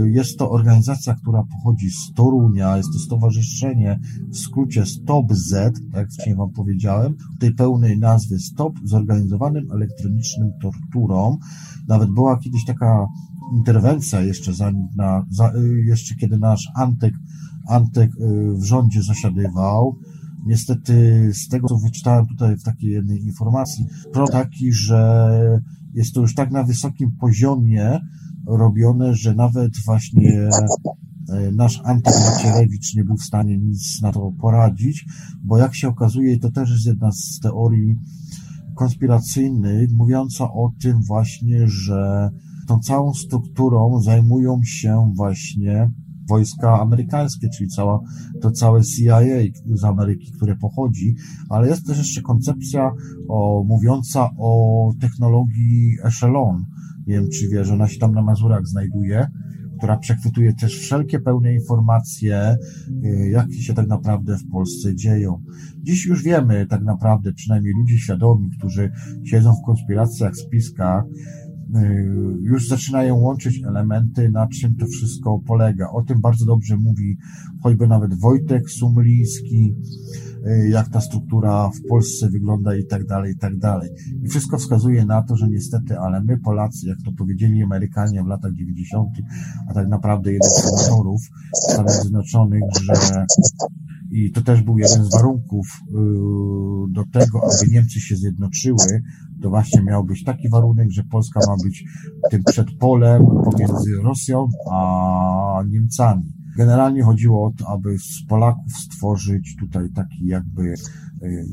A: Y, jest to organizacja, która pochodzi z Torunia, jest to stowarzyszenie w skrócie STOP-Z, tak jak wcześniej Wam powiedziałem, tej pełnej nazwy STOP, zorganizowanym elektronicznym torturą. Nawet była kiedyś taka interwencja jeszcze, za, na, za, y, jeszcze kiedy nasz Antek, Antek w rządzie zasiadywał, Niestety z tego, co wyczytałem tutaj w takiej jednej informacji, pro taki, że jest to już tak na wysokim poziomie robione, że nawet właśnie e, nasz Antek Macierewicz nie był w stanie nic na to poradzić, bo jak się okazuje, to też jest jedna z teorii konspiracyjnych, mówiąca o tym właśnie, że tą całą strukturą zajmują się właśnie wojska amerykańskie, czyli cała, to całe CIA z Ameryki, które pochodzi, ale jest też jeszcze koncepcja o, mówiąca o technologii Echelon. Nie wiem, czy wie, że ona się tam na Mazurach znajduje, która przechwytuje też wszelkie pełne informacje, y, jakie się tak naprawdę w Polsce dzieją. Dziś już wiemy tak naprawdę, przynajmniej ludzie świadomi, którzy siedzą w konspiracjach, spiskach, już zaczynają łączyć elementy, na czym to wszystko polega. O tym bardzo dobrze mówi choćby nawet Wojtek Sumliński, y, jak ta struktura w Polsce wygląda i tak dalej, i tak dalej. I wszystko wskazuje na to, że niestety, ale my Polacy, jak to powiedzieli Amerykanie w latach 90., a tak naprawdę jeden z senatorów Stanów Zjednoczonych, że i to też był jeden z warunków y, do tego, aby Niemcy się zjednoczyły, to właśnie miał być taki warunek, że Polska ma być tym przedpolem pomiędzy Rosją a Niemcami. Generalnie chodziło o to, aby z Polaków stworzyć tutaj taki jakby y,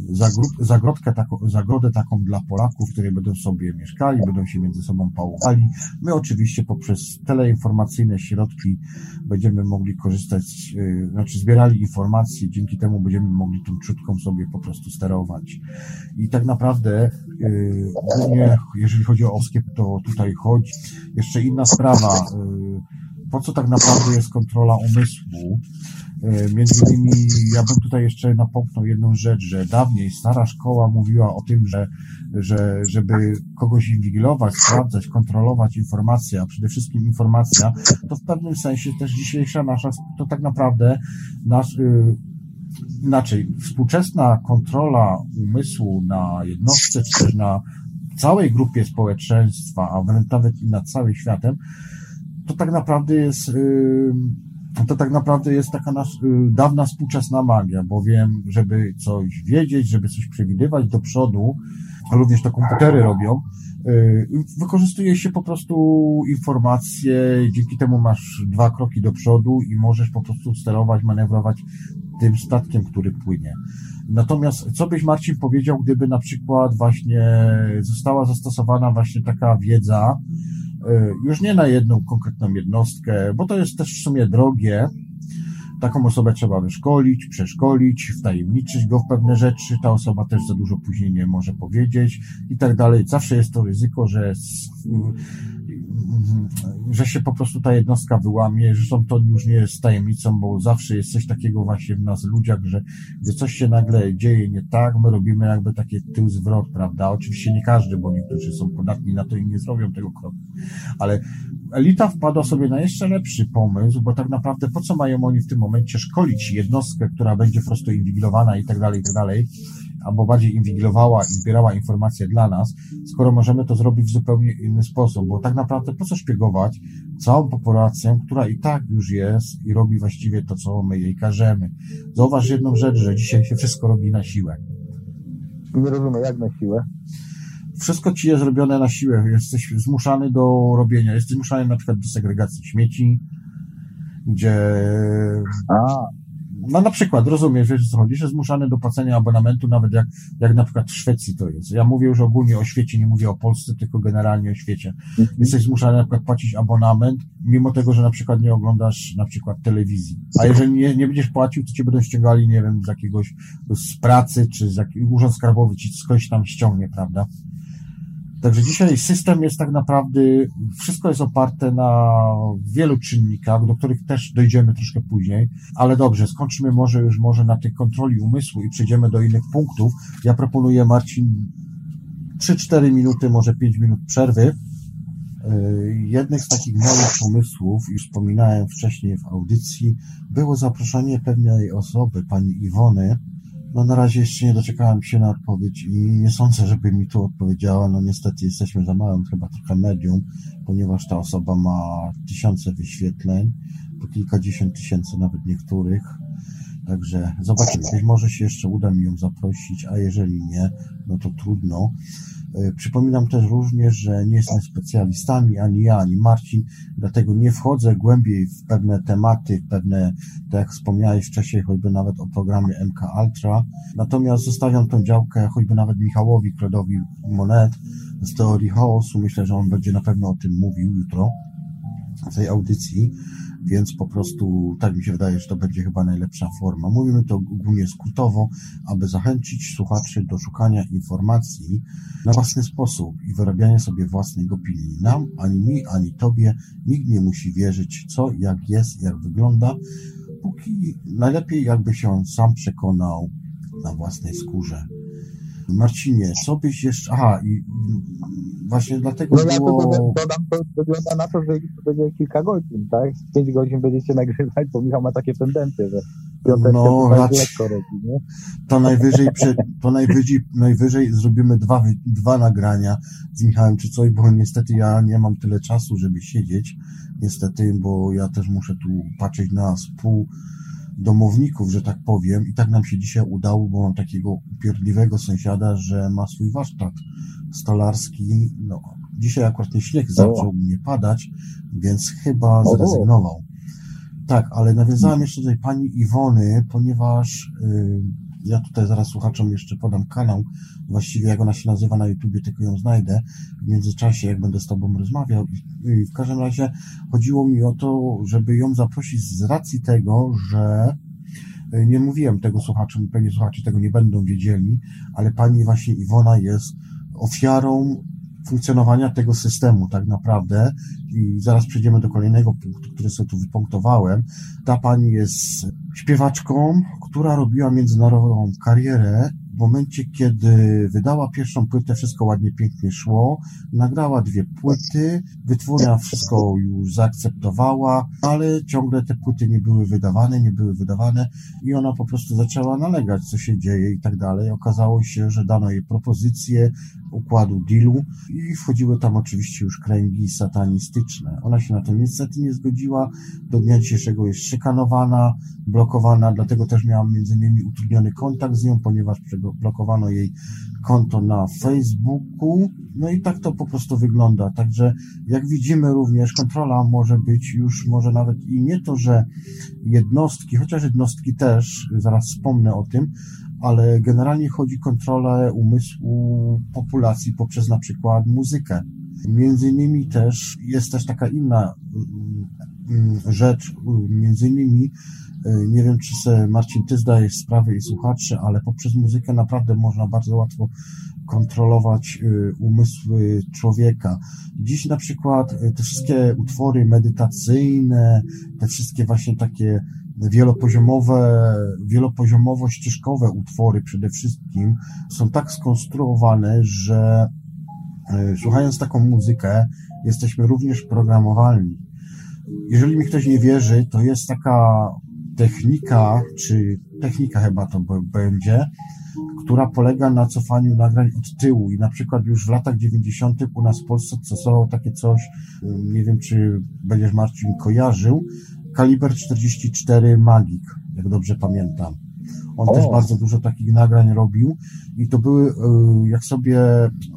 A: zagrodkę zagrodę taką dla Polaków, które będą sobie mieszkali, będą się między sobą pałowali. My oczywiście poprzez teleinformacyjne środki będziemy mogli korzystać, y, znaczy zbierali informacje, dzięki temu będziemy mogli tą czutką sobie po prostu sterować. I tak naprawdę ogólnie, jeżeli chodzi o OSKIEP, to tutaj chodzi. Jeszcze inna sprawa, po co tak naprawdę jest kontrola umysłu. E, między innymi ja bym tutaj jeszcze napomknął jedną rzecz, że dawniej stara szkoła mówiła o tym, że, że żeby kogoś inwigilować, sprawdzać, kontrolować informacje, a przede wszystkim informacja, to w pewnym sensie też dzisiejsza nasza, to tak naprawdę nasz, yy, inaczej, współczesna kontrola umysłu na jednostce, czy też na całej grupie społeczeństwa, a wręcz nawet i nad całym światem, to tak naprawdę jest to tak naprawdę jest taka nasz, y, dawna współczesna magia, bowiem, żeby coś wiedzieć, żeby coś przewidywać do przodu, a również to komputery robią, y, wykorzystuje się po prostu informacje, dzięki temu masz dwa kroki do przodu i możesz po prostu sterować, manewrować tym statkiem, który płynie. Natomiast co byś Marcin powiedział, gdyby na przykład właśnie została zastosowana właśnie taka wiedza, już nie na jedną konkretną jednostkę, bo to jest też w sumie drogie. Taką osobę trzeba wyszkolić, przeszkolić, wtajemniczyć go w pewne rzeczy. Ta osoba też za dużo później nie może powiedzieć i tak dalej. Zawsze jest to ryzyko, że że się po prostu ta jednostka wyłamie. Zresztą to już nie jest tajemnicą, bo zawsze jest coś takiego właśnie w nas ludziach, że gdy coś się nagle dzieje nie tak, my robimy jakby taki tył zwrot, prawda? Oczywiście nie każdy, bo niektórzy są podatni na to i nie zrobią tego kroku. Ale elita wpadła sobie na jeszcze lepszy pomysł, bo tak naprawdę po co mają oni w tym momencie szkolić jednostkę, która będzie po prostu inwigilowana i tak dalej, i tak dalej, albo bardziej inwigilowała i zbierała informacje dla nas, skoro możemy to zrobić w zupełnie inny sposób, bo tak naprawdę po co szpiegować całą populację, która i tak już jest i robi właściwie to, co my jej każemy. Zauważ jedną rzecz, że dzisiaj się wszystko robi na siłę.
B: Nie rozumiem, jak na siłę?
A: Wszystko ci jest robione na siłę. Jesteś zmuszany do robienia. Jesteś zmuszany na przykład do segregacji śmieci, gdzie...
B: A,
A: no na przykład, rozumiesz, wiesz co chodzi, że zmuszany do płacenia abonamentu, nawet jak, jak na przykład w Szwecji to jest. Ja mówię już ogólnie o świecie, nie mówię o Polsce, tylko generalnie o świecie. Mhm. Jesteś zmuszany na przykład płacić abonament, mimo tego, że na przykład nie oglądasz na przykład telewizji. A jeżeli nie, nie będziesz płacił, to cię będą ściągali, nie wiem, z jakiegoś, z pracy, czy z jak, urząd skarbowy ci skądś tam ściągnie, prawda? Także dzisiaj system jest tak naprawdę, wszystko jest oparte na wielu czynnikach, do których też dojdziemy troszkę później, ale dobrze, skończymy może już może na tej kontroli umysłu i przejdziemy do innych punktów. Ja proponuję Marcin 3-4 minuty, może 5 minut przerwy Jednym z takich moich pomysłów, już wspominałem wcześniej w audycji, było zaproszenie pewnej osoby, pani Iwony. No na razie jeszcze nie doczekałem się na odpowiedź i nie sądzę, żeby mi tu odpowiedziała. No niestety jesteśmy za małym chyba trochę medium, ponieważ ta osoba ma tysiące wyświetleń, po kilkadziesiąt tysięcy nawet niektórych. Także zobaczymy. Być może się jeszcze uda mi ją zaprosić, a jeżeli nie, no to trudno. E, przypominam też również, że nie jesteśmy specjalistami, ani ja, ani Marcin, dlatego nie wchodzę głębiej w pewne tematy, w pewne, tak jak wspomniałeś wcześniej, choćby nawet o programie MK Ultra. Natomiast zostawiam tą działkę choćby nawet Michałowi Klodowi Monet z teorii chaosu. Myślę, że on będzie na pewno o tym mówił jutro w tej audycji więc po prostu tak mi się wydaje, że to będzie chyba najlepsza forma. Mówimy to ogólnie skrótowo, aby zachęcić słuchaczy do szukania informacji na własny sposób i wyrabiania sobie własnej opinii. Nam, ani mi, ani tobie nikt nie musi wierzyć, co, jak jest, jak wygląda, póki najlepiej jakby się on sam przekonał na własnej skórze. Marcinie, co byś jeszcze... Aha, i właśnie dlatego
B: no,
A: było...
B: Ja dodam, to wygląda na to, że będzie kilka godzin, tak? Pięć godzin będziecie nagrywać, bo Michał ma takie tendencje, że no, raczej, lekko robi, nie?
A: To najwyżej, to najwyżej, najwyżej zrobimy dwa, dwa nagrania z Michałem czy coś, bo niestety ja nie mam tyle czasu, żeby siedzieć, niestety, bo ja też muszę tu patrzeć na spół domowników, że tak powiem. I tak nam się dzisiaj udało, bo mam takiego upierdliwego sąsiada, że ma swój warsztat stolarski. No, dzisiaj akurat ten śnieg zaczął mnie padać, więc chyba zrezygnował. Tak, ale nawiązałem jeszcze do tej pani Iwony, ponieważ yy, ja tutaj zaraz słuchaczom jeszcze podam kanał, właściwie jak ona się nazywa na YouTubie, tylko ją znajdę w międzyczasie, jak będę z Tobą rozmawiał. W każdym razie chodziło mi o to, żeby ją zaprosić z racji tego, że y, nie mówiłem tego słuchaczom, pewnie słuchacze tego nie będą wiedzieli, ale pani właśnie Iwona jest ofiarą funkcjonowania tego systemu tak naprawdę i zaraz przejdziemy do kolejnego punktu, który sobie tu wypunktowałem. Ta pani jest śpiewaczką, która robiła międzynarodową karierę momencie, kiedy wydała pierwszą płytę, wszystko ładnie, pięknie szło, nagrała dwie płyty, wytwórnia wszystko już zaakceptowała, ale ciągle te płyty nie były wydawane, nie były wydawane i ona po prostu zaczęła nalegać, co się dzieje i tak dalej. Okazało się, że dano jej propozycję układu dealu i wchodziły tam oczywiście już kręgi satanistyczne. Ona się na to niestety nie zgodziła, do dnia dzisiejszego jest szykanowana, blokowana, dlatego też miałam między innymi utrudniony kontakt z nią, ponieważ blokowano jej konto na Facebooku. No i tak to po prostu wygląda. Także jak widzimy również kontrola może być już może nawet i nie to, że jednostki, chociaż jednostki też, zaraz wspomnę o tym, ale generalnie chodzi o kontrolę umysłu populacji poprzez na przykład muzykę. Między innymi też jest też taka inna mm, rzecz, między innymi nie wiem, czy se Marcin, ty zdajesz sprawę i słuchacze, ale poprzez muzykę naprawdę można bardzo łatwo kontrolować e, umysły człowieka. Dziś na przykład e, te wszystkie utwory medytacyjne, te wszystkie właśnie takie wielopoziomowe, wielopoziomowo-ścieżkowe utwory przede wszystkim są tak skonstruowane, że słuchając taką muzykę jesteśmy również programowalni. Jeżeli mi ktoś nie wierzy, to jest taka technika, czy technika chyba to będzie, która polega na cofaniu nagrań od tyłu i na przykład już w latach 90. u nas w Polsce stosowało takie coś, nie wiem czy będziesz Marcin kojarzył, kaliber 44 Magik, jak dobrze pamiętam. On o. też bardzo dużo takich nagrań robił i to były, e, jak sobie,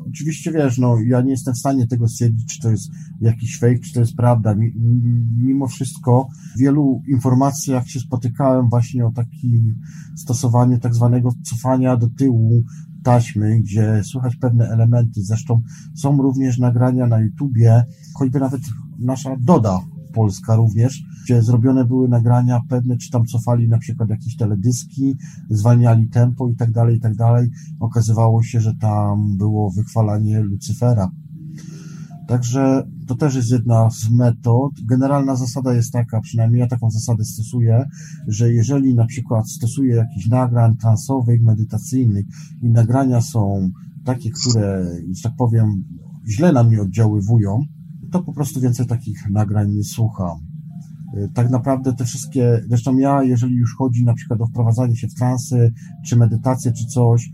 A: oczywiście wiesz, no ja nie jestem w stanie tego stwierdzić, czy to jest jakiś fake, czy to jest prawda. Mimo wszystko w wielu informacjach się spotykałem właśnie o takim stosowaniu tak zwanego cofania do tyłu taśmy, gdzie słychać pewne elementy. Zresztą są również nagrania na YouTubie, choćby nawet nasza Doda Polska również, gdzie zrobione były nagrania pewne, czy tam cofali na przykład jakieś teledyski, zwalniali tempo i tak dalej, i tak dalej. Okazywało się, że tam było wychwalanie Lucyfera. Także to też jest jedna z metod. Generalna zasada jest taka, przynajmniej ja taką zasadę stosuję, że jeżeli na przykład stosuję jakiś nagrań transowych, medytacyjnych i nagrania są takie, które, że tak powiem, źle na mnie oddziaływują, to po prostu więcej takich nagrań nie słucham. Y, tak naprawdę te wszystkie, zresztą ja, jeżeli już chodzi na przykład o wprowadzanie się w transy, czy medytację, czy coś,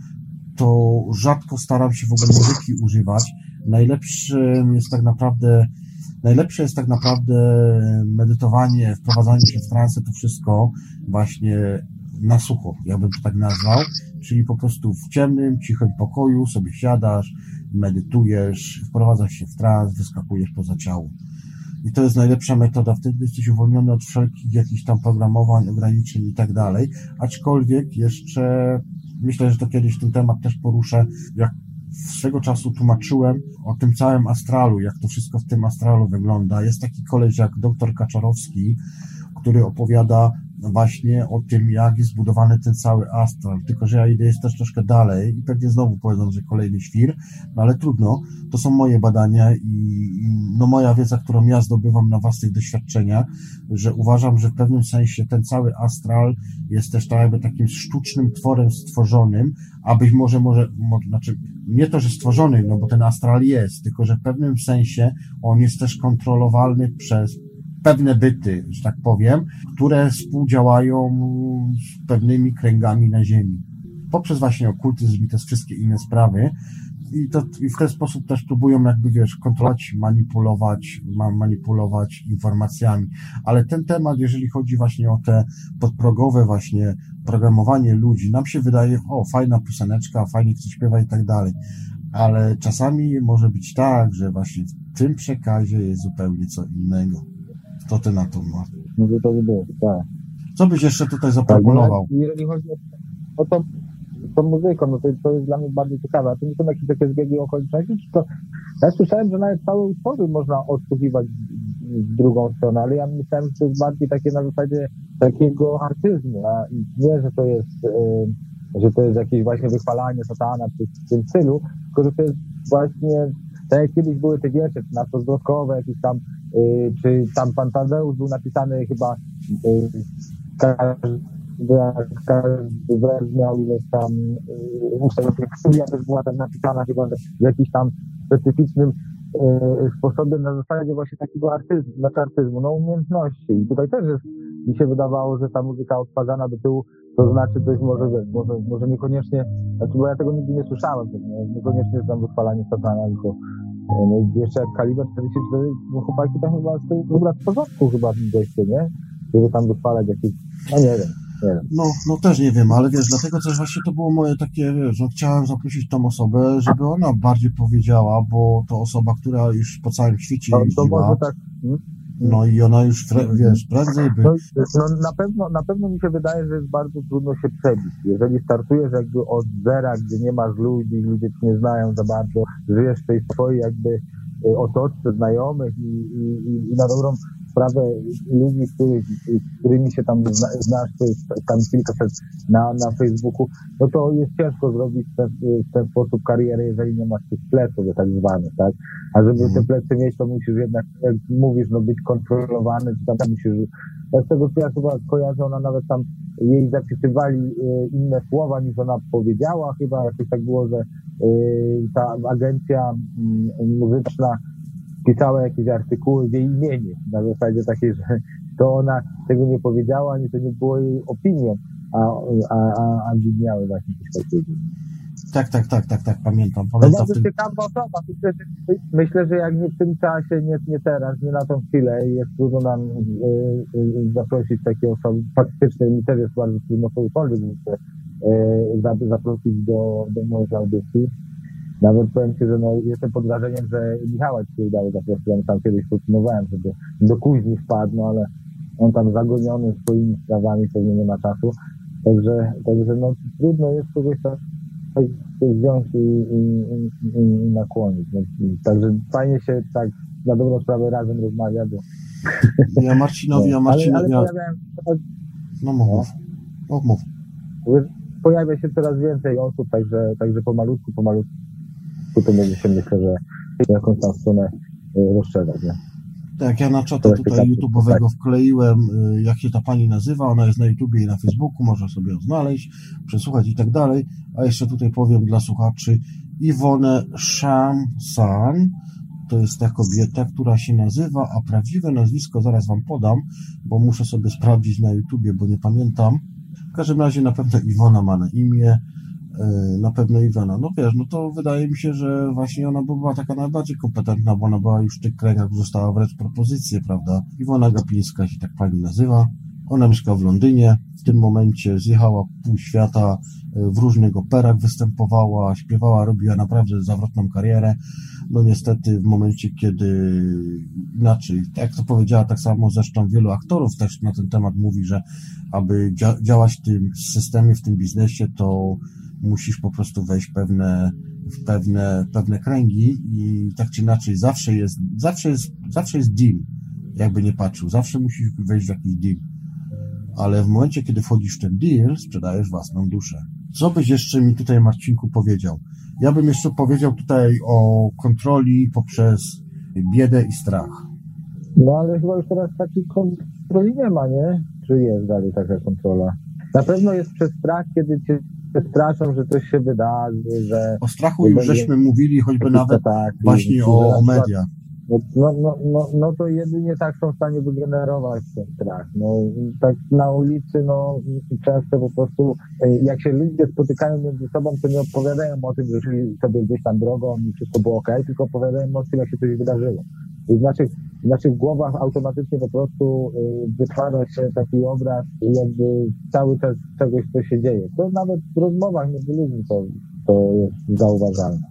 A: to rzadko staram się w ogóle muzyki używać. Najlepszym jest tak naprawdę, najlepsze jest tak naprawdę medytowanie, wprowadzanie się w transy, to wszystko właśnie na sucho, jakbym to tak nazwał, czyli po prostu w ciemnym, cichym pokoju sobie siadasz, medytujesz, wprowadzasz się w trans, wyskakujesz poza ciało. I to jest najlepsza metoda. Wtedy jesteś uwolniony od wszelkich jakichś tam programowań, ograniczeń i tak dalej. Aczkolwiek jeszcze myślę, że to kiedyś ten temat też poruszę, jak swego czasu tłumaczyłem o tym całym astralu, jak to wszystko w tym astralu wygląda. Jest taki koleś jak dr Kaczarowski, który opowiada właśnie o tym, jak jest zbudowany ten cały astral. Tylko, że ja idę jest też troszkę dalej i pewnie znowu powiedzą, że kolejny świr, no ale trudno. To są moje badania i, i no moja wiedza, którą ja zdobywam na własnych doświadczeniach, że uważam, że w pewnym sensie ten cały astral jest też tak jakby takim sztucznym tworem stworzonym, a być może, może, może znaczy nie to, że stworzony, no bo ten astral jest, tylko że w pewnym sensie on jest też kontrolowalny przez pewne byty, że tak powiem, które współdziałają z pewnymi kręgami na Ziemi. Poprzez właśnie okultyzm i te wszystkie inne sprawy. I, to, I w ten sposób też próbują jakby, wiesz, kontrolować, manipulować, manipulować informacjami. Ale ten temat, jeżeli chodzi właśnie o te podprogowe właśnie programowanie ludzi, nam się wydaje, o, fajna pioseneczka, fajnie ktoś śpiewa i tak dalej. Ale czasami może być tak, że właśnie w tym przekazie jest zupełnie co innego. Co ty na to masz?
B: No to to by było, tak.
A: Co byś jeszcze tutaj zaproponował?
B: Tak, jeżeli chodzi o, o to, tą muzyką, no to, to jest dla mnie bardzo ciekawe. A to nie są jakieś takie zbiegi okoliczności, czy to... Ja słyszałem, że nawet całe utwory można odsłuchiwać w drugą stronę, ale ja myślałem, że to jest bardziej takie na zasadzie takiego artyzmu, a nie, że to jest, yy, że to jest jakieś właśnie wychwalanie satana czy w tym stylu, tylko że to jest właśnie, tak jak kiedyś były te wiersze, na to zdrowkowe, jakieś tam czy tam pan Tadeusz był napisany chyba y, każdy, każdy wers miał ileś tam studia też była tam napisana chyba w jakiś tam specyficznym y, sposobie na zasadzie właśnie takiego artyzmu, znaczy artyzmu, no umiejętności. I tutaj też jest, mi się wydawało, że ta muzyka odtwarzana do tyłu, to znaczy coś może, może, może niekoniecznie, znaczy bo ja tego nigdy nie słyszałem, nie, niekoniecznie znam wychwalanie satana, tylko no i jeszcze jak Kaliber 44, no chłopaki tam chyba z tego w porządku chyba goście, nie? Żeby tam wychwalać jakieś, no nie wiem.
A: No, no też nie wiem, ale wiesz, dlatego też właśnie to było moje takie, wiesz, no chciałem zaprosić tą osobę, żeby ona bardziej powiedziała, bo to osoba, która już po całym świecie
B: no, może tak,
A: hmm? No i ona już, wiesz, prędzej by... No,
B: no, na, pewno, na pewno mi się wydaje, że jest bardzo trudno się przebić. Jeżeli startujesz jakby od zera, gdzie nie masz ludzi, ludzie cię nie znają za bardzo, żyjesz w tej swojej jakby y, otoczce znajomych i, i, i na dobrą sprawę ludzi, których, z którymi się tam znasz, to jest tam kilkaset na, na Facebooku, no to jest ciężko zrobić w ten, w ten sposób karierę, jeżeli nie masz tych pleców tak zwanych, tak? A żeby te plecy mieć, to musisz jednak, jak mówisz, no być kontrolowany, czy tam musisz, z tego co ja chyba kojarzę, ona nawet tam jej zapisywali y, inne słowa niż ona powiedziała, chyba jakoś tak było, że y, ta agencja mm, muzyczna pisała jakieś artykuły w jej imieniu, na zasadzie takiej, że to ona tego nie powiedziała, ani to nie było jej opinią, a, a, a, a widniały właśnie coś takiego.
A: Tak, tak, tak, tak, tak, pamiętam. pamiętam
B: to bardzo tym... ciekawa osoba. Myślę że, myślę, że jak nie w tym czasie, nie, nie teraz, nie na tą chwilę jest trudno nam y, y, zaprosić takie osoby. Faktycznie mi też jest bardzo trudno kogokolwiek y, zaprosić do, do mojej audycji. Nawet powiem Ci, że no, jestem pod wrażeniem, że Michała się udało zaprosić. Ja tam kiedyś proponowałem, żeby do kuźni wpadł, no ale on tam zagoniony swoimi sprawami, pewnie nie ma czasu. Także, także no, trudno jest kogoś tam wziąć i, i, i, i nakłonić. No, także fajnie się tak na dobrą sprawę razem rozmawia, bo...
A: Ja Marcinowi, ja Marcinowi... <laughs> Ale, ale ja... No mów, mów, mów.
B: Pojawia się coraz więcej osób, także, także pomalutku, pomalutku tutaj będzie się myślę, że jakąś tam stronę y, rozszerzać, nie?
A: Tak, ja na czata tutaj YouTube'owego wkleiłem, y, jak się ta pani nazywa, ona jest na YouTubie i na Facebooku, można sobie ją znaleźć, przesłuchać i tak dalej, a jeszcze tutaj powiem dla słuchaczy. Iwonę Shamsan, to jest ta kobieta, która się nazywa, a prawdziwe nazwisko zaraz wam podam, bo muszę sobie sprawdzić na YouTubie, bo nie pamiętam. W każdym razie na pewno Iwona ma na imię, e, na pewno Iwona. No wiesz, no to wydaje mi się, że właśnie ona była taka najbardziej kompetentna, bo ona była już w tych kręgach, dostała wręcz propozycję, prawda? Iwona Gapińska się tak pani nazywa. Ona mieszka w Londynie. W tym momencie zjechała pół świata, e, w różnych operach występowała, śpiewała, robiła naprawdę zawrotną karierę. No niestety w momencie, kiedy inaczej, tak jak to powiedziała, tak samo zresztą wielu aktorów też na ten temat mówi, że aby dzia działać w tym systemie, w tym biznesie, to musisz po prostu wejść pewne, w pewne, pewne kręgi i tak czy inaczej zawsze jest, zawsze jest, zawsze jest deal, jakby nie patrzył, zawsze musisz wejść w jakiś deal ale w momencie, kiedy wchodzisz w ten deal, sprzedajesz własną duszę. Co byś jeszcze mi tutaj, Marcinku, powiedział? Ja bym jeszcze powiedział tutaj o kontroli poprzez biedę i strach.
B: No ale chyba już teraz takiej kontroli nie ma, nie? Czy jest dalej taka kontrola? Na pewno jest przez strach, kiedy cię straszą, że coś się wydarzy, że...
A: O strachu już żeśmy mówili, choćby nawet tak, właśnie o, o mediach.
B: No, no, no, no, no to jedynie tak są w stanie wygenerować ten strach. No, tak na ulicy, no często po prostu, e, jak się ludzie spotykają między sobą, to nie opowiadają o tym, że szli sobie gdzieś tam drogą i wszystko było ok, tylko opowiadają o tym, jak się coś wydarzyło. I w naszych, w naszych głowach automatycznie po prostu y, wytwarza się taki obraz, jakby cały czas czegoś, co się dzieje. To nawet w rozmowach między ludźmi to, to jest zauważalne.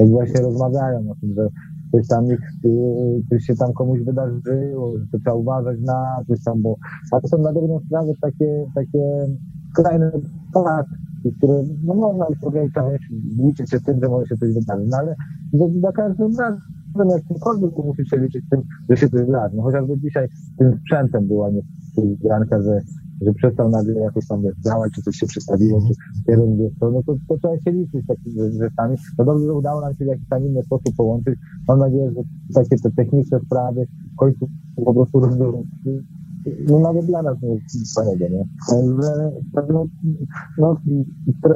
B: Jak właśnie rozmawiają o tym, że coś tam, ich, y, coś się tam komuś wydarzyło, że to trzeba uważać na coś tam, bo a to są na dobrą sprawę takie, takie skrajne fakty, które no można ograniczać, liczyć się tym, że może się coś wydarzyć, no ale za każdym razem jak cokolwiek to musi się liczyć tym, że się coś wydarzy. No chociażby dzisiaj tym sprzętem była niespodzianka, że że przestał nagle jakoś tam działać, czy coś się przestawiło, czy jest to, no to, to trzeba się liczyć z takimi rzeczami. No dobrze, że udało nam się w jakiś tam inny sposób połączyć. Mam nadzieję, że takie te techniczne sprawy w końcu po prostu rozwiążą no nawet dla nas nie jest fajnego, nie? Że, no, no,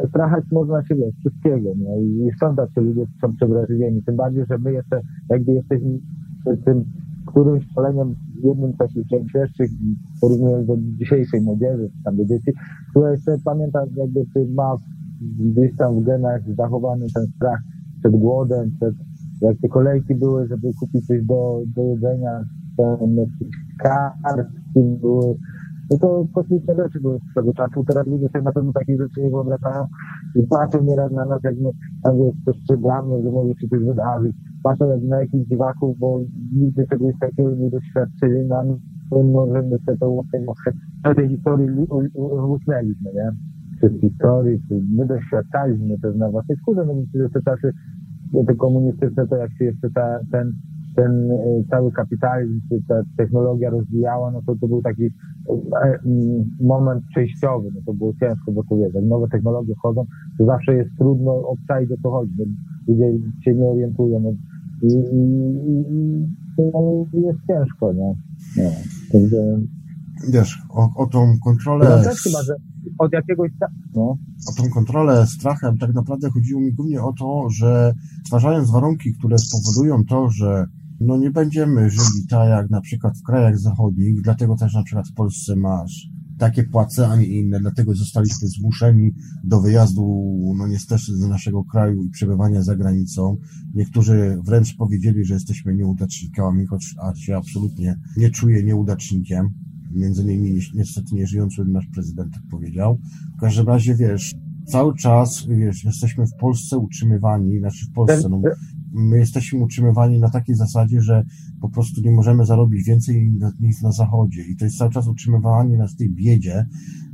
B: strachać można się wiesz, wszystkiego, nie? I sądzać, że ludzie są przewrażliwieni. Tym bardziej, że my jeszcze jakby jesteśmy tym którymś szkoleniem jednym z takich najświeższych, porównując do dzisiejszej młodzieży, czy tam do dzieci, która jeszcze pamięta, jakby ma gdzieś tam w genach zachowany ten strach przed głodem, przed, jak te kolejki były, żeby kupić coś do, do jedzenia, były, no to kosmiczne rzeczy były z tego czasu. Teraz ludzie sobie na pewno takich rzeczy nie wyobrażają i patrzą nieraz na nas, jak my tam jest przestrzegamy, że może się coś wydarzyć patrzą jak na jakichś dziwaków, bo nigdy czegoś takiego nie doświadczyli nam, to możemy sobie to na tej historii usnęliśmy, nie? Przez historii, czy my doświadczaliśmy też na własnej skórze, no że te czasy te komunistyczne, to jak się jeszcze ta, ten, ten e, cały kapitalizm, czy ta technologia rozwijała, no to to był taki e, mm, moment przejściowy, no to było ciężko do powiedzieć. Jak nowe technologie wchodzą, to zawsze jest trudno obczaić o co chodzi. Ludzie się nie orientują. No, i, i, i jest ciężko, nie? nie. Także...
A: Wiesz, o, o tą kontrolę...
B: No też chyba, że od jakiegoś... No.
A: O tą kontrolę strachem tak naprawdę chodziło mi głównie o to, że stwarzając warunki, które spowodują to, że no nie będziemy żyli tak jak na przykład w krajach zachodnich, dlatego też na przykład w Polsce masz takie płace, a nie inne. Dlatego zostaliśmy zmuszeni do wyjazdu, no niestety, z naszego kraju i przebywania za granicą. Niektórzy wręcz powiedzieli, że jesteśmy nieudacznikami, choć a się absolutnie nie czuję nieudacznikiem. Między innymi niestety nieżyjący nasz prezydent tak powiedział. W każdym razie, wiesz, cały czas, wiesz, jesteśmy w Polsce utrzymywani, znaczy w Polsce, no, my jesteśmy utrzymywani na takiej zasadzie, że po prostu nie możemy zarobić więcej niż na zachodzie i to jest cały czas utrzymywanie nas w tej biedzie,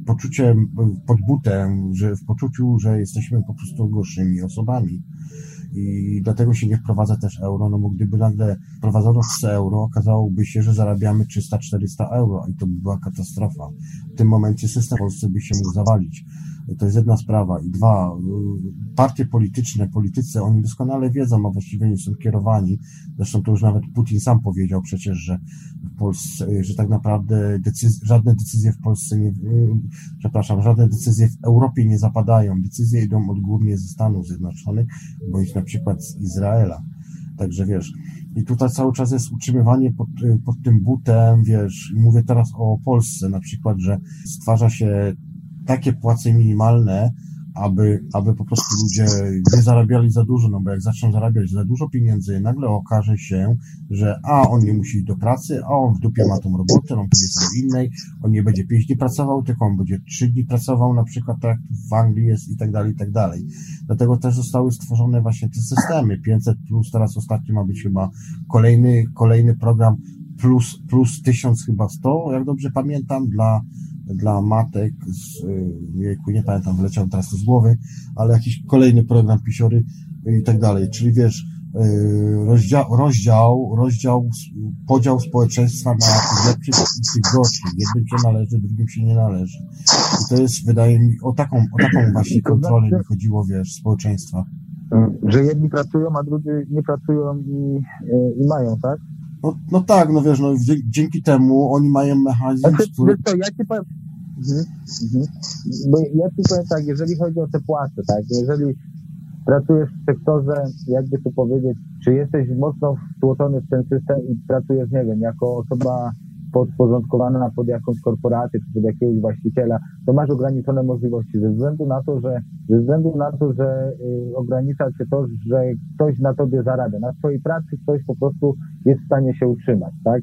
A: poczuciem, pod butem, że w poczuciu, że jesteśmy po prostu gorszymi osobami i dlatego się nie wprowadza też euro, no bo gdyby nagle wprowadzono euro, okazałoby się, że zarabiamy 300-400 euro i to by była katastrofa. W tym momencie system w Polsce by się mógł zawalić. To jest jedna sprawa. I dwa, partie polityczne, politycy, oni doskonale wiedzą, a właściwie nie są kierowani. Zresztą to już nawet Putin sam powiedział przecież, że w Polsce, że tak naprawdę decyz żadne decyzje w Polsce nie, przepraszam, żadne decyzje w Europie nie zapadają. Decyzje idą odgórnie ze Stanów Zjednoczonych, bądź na przykład z Izraela. Także wiesz, i tutaj cały czas jest utrzymywanie pod, pod tym butem, wiesz, mówię teraz o Polsce na przykład, że stwarza się takie płace minimalne, aby, aby po prostu ludzie nie zarabiali za dużo, no bo jak zaczną zarabiać za dużo pieniędzy, nagle okaże się, że a on nie musi iść do pracy, a on w dupie ma tą robotę, on pójdzie sobie innej, on nie będzie pięć dni pracował, tylko on będzie trzy dni pracował, na przykład tak w Anglii jest i tak dalej, i tak dalej. Dlatego też zostały stworzone właśnie te systemy. 500 plus teraz ostatnio ma być chyba kolejny, kolejny program plus, plus 1000 chyba 100, jak dobrze pamiętam, dla dla matek, z, jejku, nie pamiętam, wleciał teraz to z głowy, ale jakiś kolejny program pisiory i tak dalej. Czyli wiesz, rozdział, rozdział, rozdział, podział społeczeństwa na tych lepszych i tych gorszych. Jednym się należy, drugim się nie należy. I to jest, wydaje mi, o taką, o taką właśnie kontrolę mi chodziło, wiesz, społeczeństwa.
B: Że jedni pracują, a drudzy nie pracują i, i mają, tak?
A: No, no tak, no wiesz, no dzięki temu oni mają mechanizm,
B: znaczy, który... Co, ja ci powiem, mhm, mhm. Bo ja ci powiem tak, jeżeli chodzi o te płace, tak, jeżeli pracujesz w sektorze, jakby to powiedzieć, czy jesteś mocno wtłoczony w ten system i pracujesz, nie wiem, jako osoba podporządkowana pod jakąś korporację czy pod jakiegoś właściciela, to masz ograniczone możliwości ze względu na to, że ze względu na to, że y, ogranicza cię to, że ktoś na tobie zarabia. Na twojej pracy ktoś po prostu jest w stanie się utrzymać, tak?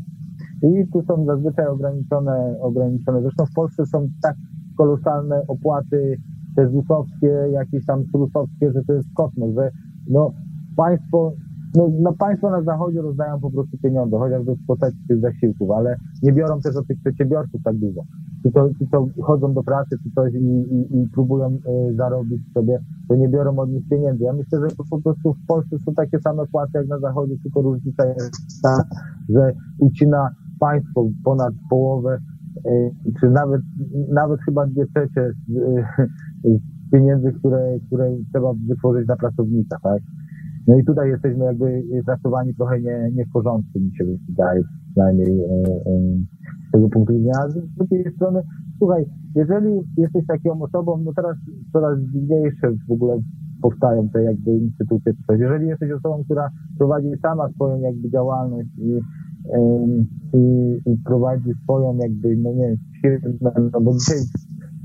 B: I tu są zazwyczaj ograniczone, ograniczone. Zresztą w Polsce są tak kolosalne opłaty te ZUS-owskie, jakieś tam SUS-owskie, że to jest kosmos, że no państwo no, no państwo na zachodzie rozdają po prostu pieniądze, chociażby w postaci tych zasiłków, ale nie biorą też od tych przedsiębiorców tak dużo. Ci to, ci to chodzą do pracy czy coś i, i, i próbują y, zarobić sobie, to nie biorą od nich pieniędzy. Ja myślę, że po prostu w Polsce są takie same płace jak na zachodzie, tylko różnica jest ta, że ucina państwo ponad połowę, y, czy nawet, nawet chyba dwie trzecie y, pieniędzy, które, które trzeba wytworzyć dla pracownika, tak? No i tutaj jesteśmy jakby traktowani trochę nie, nie w porządku, mi się wydaje, przynajmniej e, e, z tego punktu widzenia. Z drugiej strony, słuchaj, jeżeli jesteś taką osobą, no teraz coraz dziwniejsze w ogóle powstają te jakby instytucje czy coś. Jeżeli jesteś osobą, która prowadzi sama swoją jakby działalność i, i, i prowadzi swoją jakby, no nie wiem, firmę, no bo dzisiaj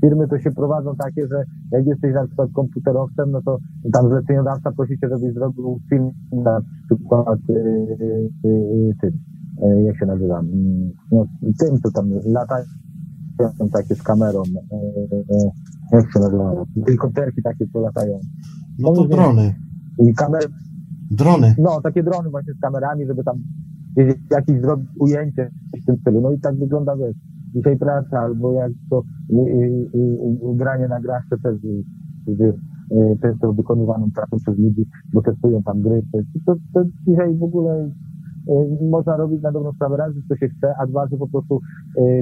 B: firmy to się prowadzą takie, że jak jesteś na przykład komputerowcem, no to tam zleceniodawca prosi cię, żebyś zrobił film na przykład yy, yy, tym, yy, jak się nazywa, mm, no tym, co tam latają takie z kamerą, yy, jak się nazywa, helikopterki takie, co latają.
A: No to drony.
B: I kamery.
A: Drony.
B: No, takie drony właśnie z kamerami, żeby tam jakieś zrobić ujęcie w tym stylu. No i tak wygląda, wiesz, dzisiaj praca, albo jak to y, y, y, granie na graszce też, gdy często wykonywaną pracą przez ludzi, bo testują tam gry. To, to, to dzisiaj w ogóle można robić na dobrą sprawę raz, że to się chce, a dwa, że po prostu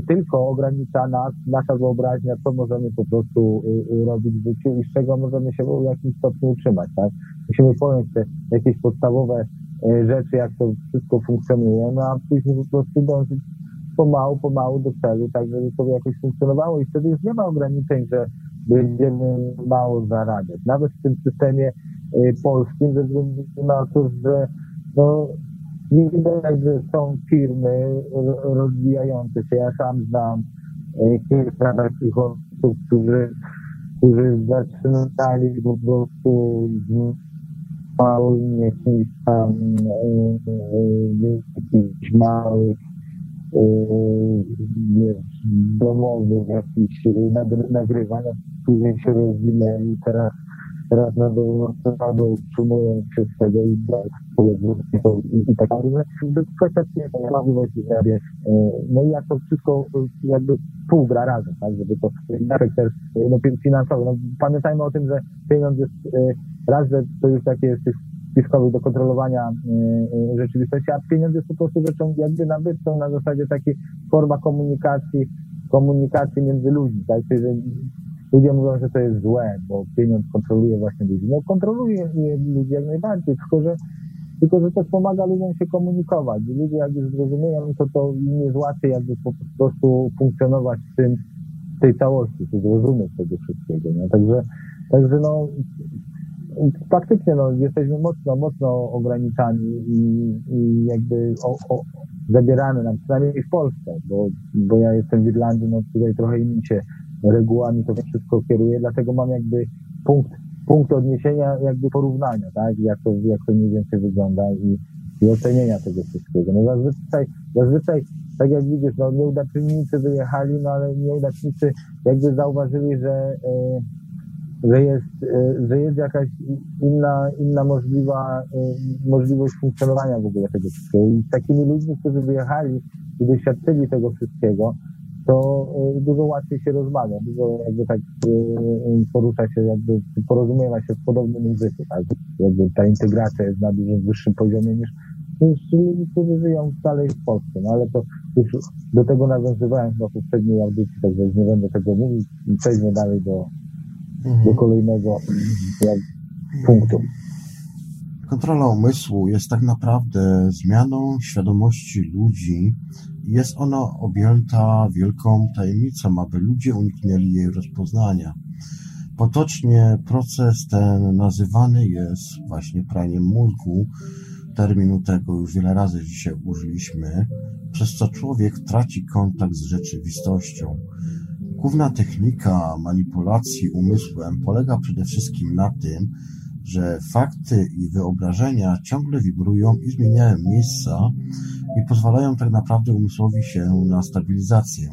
B: tylko ogranicza nas, nasza wyobraźnia, co możemy po prostu robić w życiu i z czego możemy się w jakimś stopniu utrzymać, tak? Musimy pojąć te jakieś podstawowe rzeczy, jak to wszystko funkcjonuje, no a później po prostu dążyć pomału, pomału do celu, tak żeby to jakoś funkcjonowało i wtedy już nie ma ograniczeń, że będziemy mało zarabiać. Nawet w tym systemie y, polskim, ze względu na to, że no, nie widać, że są firmy rozwijające się. Ja sam znam y, kilka takich osób, którzy, którzy zaczynali po prostu małymi jakimiś y, małych domowych jakichś nagrywań, później się rozwinęli, teraz teraz na pewno utrzymują się z tego i i, i tak dalej. Kwestia możliwości sobie. No i jak to wszystko jakby półgra razem, tak, żeby to efekt też no, finansowy. No, pamiętajmy o tym, że pieniądz jest raz, że to już takie jest spiskowych do kontrolowania y, y, rzeczywistości, a pieniądz jest po prostu rzeczą jakby nabywczą na zasadzie takiej forma komunikacji, komunikacji między ludźmi, tak? Czyli, że ludzie mówią, że to jest złe, bo pieniądz kontroluje właśnie ludzi. No kontroluje ludzi jak najbardziej, tylko że tylko że też pomaga ludziom się komunikować. Ludzie jak już zrozumieją, to to im jest łatwiej jakby po prostu funkcjonować w tym, w tej całości, to zrozumieć tego wszystkiego. No. Także, także no, faktycznie no, jesteśmy mocno, mocno ograniczani i, i jakby o, o, nam, przynajmniej w Polsce, bo, bo ja jestem w Irlandii, no tutaj trochę innymi się regułami to wszystko kieruje, dlatego mam jakby punkt, punkt odniesienia, jakby porównania, tak, jak to, jak to mniej więcej wygląda i, i ocenienia tego wszystkiego. No zazwyczaj, zazwyczaj tak jak widzisz, no nieudacznicy wyjechali, no ale nieudacznicy jakby zauważyli, że e, że jest, e, że jest jakaś inna, inna możliwa, e, możliwość funkcjonowania w ogóle tego wszystkiego. I takimi ludźmi, którzy wyjechali i doświadczyli tego wszystkiego, to e, dużo łatwiej się rozmawia, dużo jakby tak porusza się, jakby porozumiewa się w podobnym języku, tak? Jakby ta integracja jest na dużo wyższym poziomie niż, ludzi, którzy żyją dalej w Polsce. No ale to już do tego nawiązywałem w poprzedniej audycji, także nie będę tego mówić. Przejdźmy dalej do, mhm. do kolejnego jak, punktu.
A: Kontrola umysłu jest tak naprawdę zmianą świadomości ludzi. Jest ona objęta wielką tajemnicą, aby ludzie uniknęli jej rozpoznania. Potocznie proces ten nazywany jest właśnie praniem mózgu. Terminu tego już wiele razy dzisiaj użyliśmy, przez co człowiek traci kontakt z rzeczywistością. Główna technika manipulacji umysłem polega przede wszystkim na tym, że fakty i wyobrażenia ciągle wibrują i zmieniają miejsca i pozwalają tak naprawdę umysłowi się na stabilizację,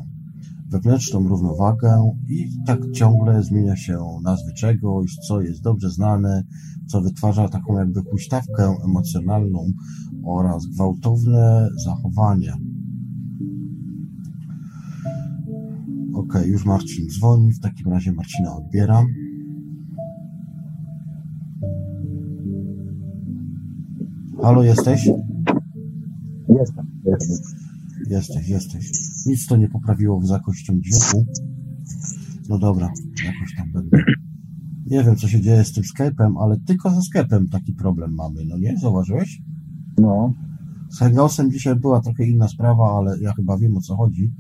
A: wewnętrzną równowagę i tak ciągle zmienia się nazwy czegoś, co jest dobrze znane, co wytwarza taką jakby huśtawkę emocjonalną oraz gwałtowne zachowania. Ok, już Marcin dzwoni, w takim razie Marcina odbieram. Halo, jesteś?
B: Jestem, jestem.
A: Jesteś, jesteś. Nic to nie poprawiło z jakością dźwięku. No dobra, jakoś tam będę. Nie wiem, co się dzieje z tym Skype'em, ale tylko ze Skype'em taki problem mamy, no nie? Zauważyłeś?
B: No.
A: Z Hangoutsem dzisiaj była trochę inna sprawa, ale ja chyba wiem o co chodzi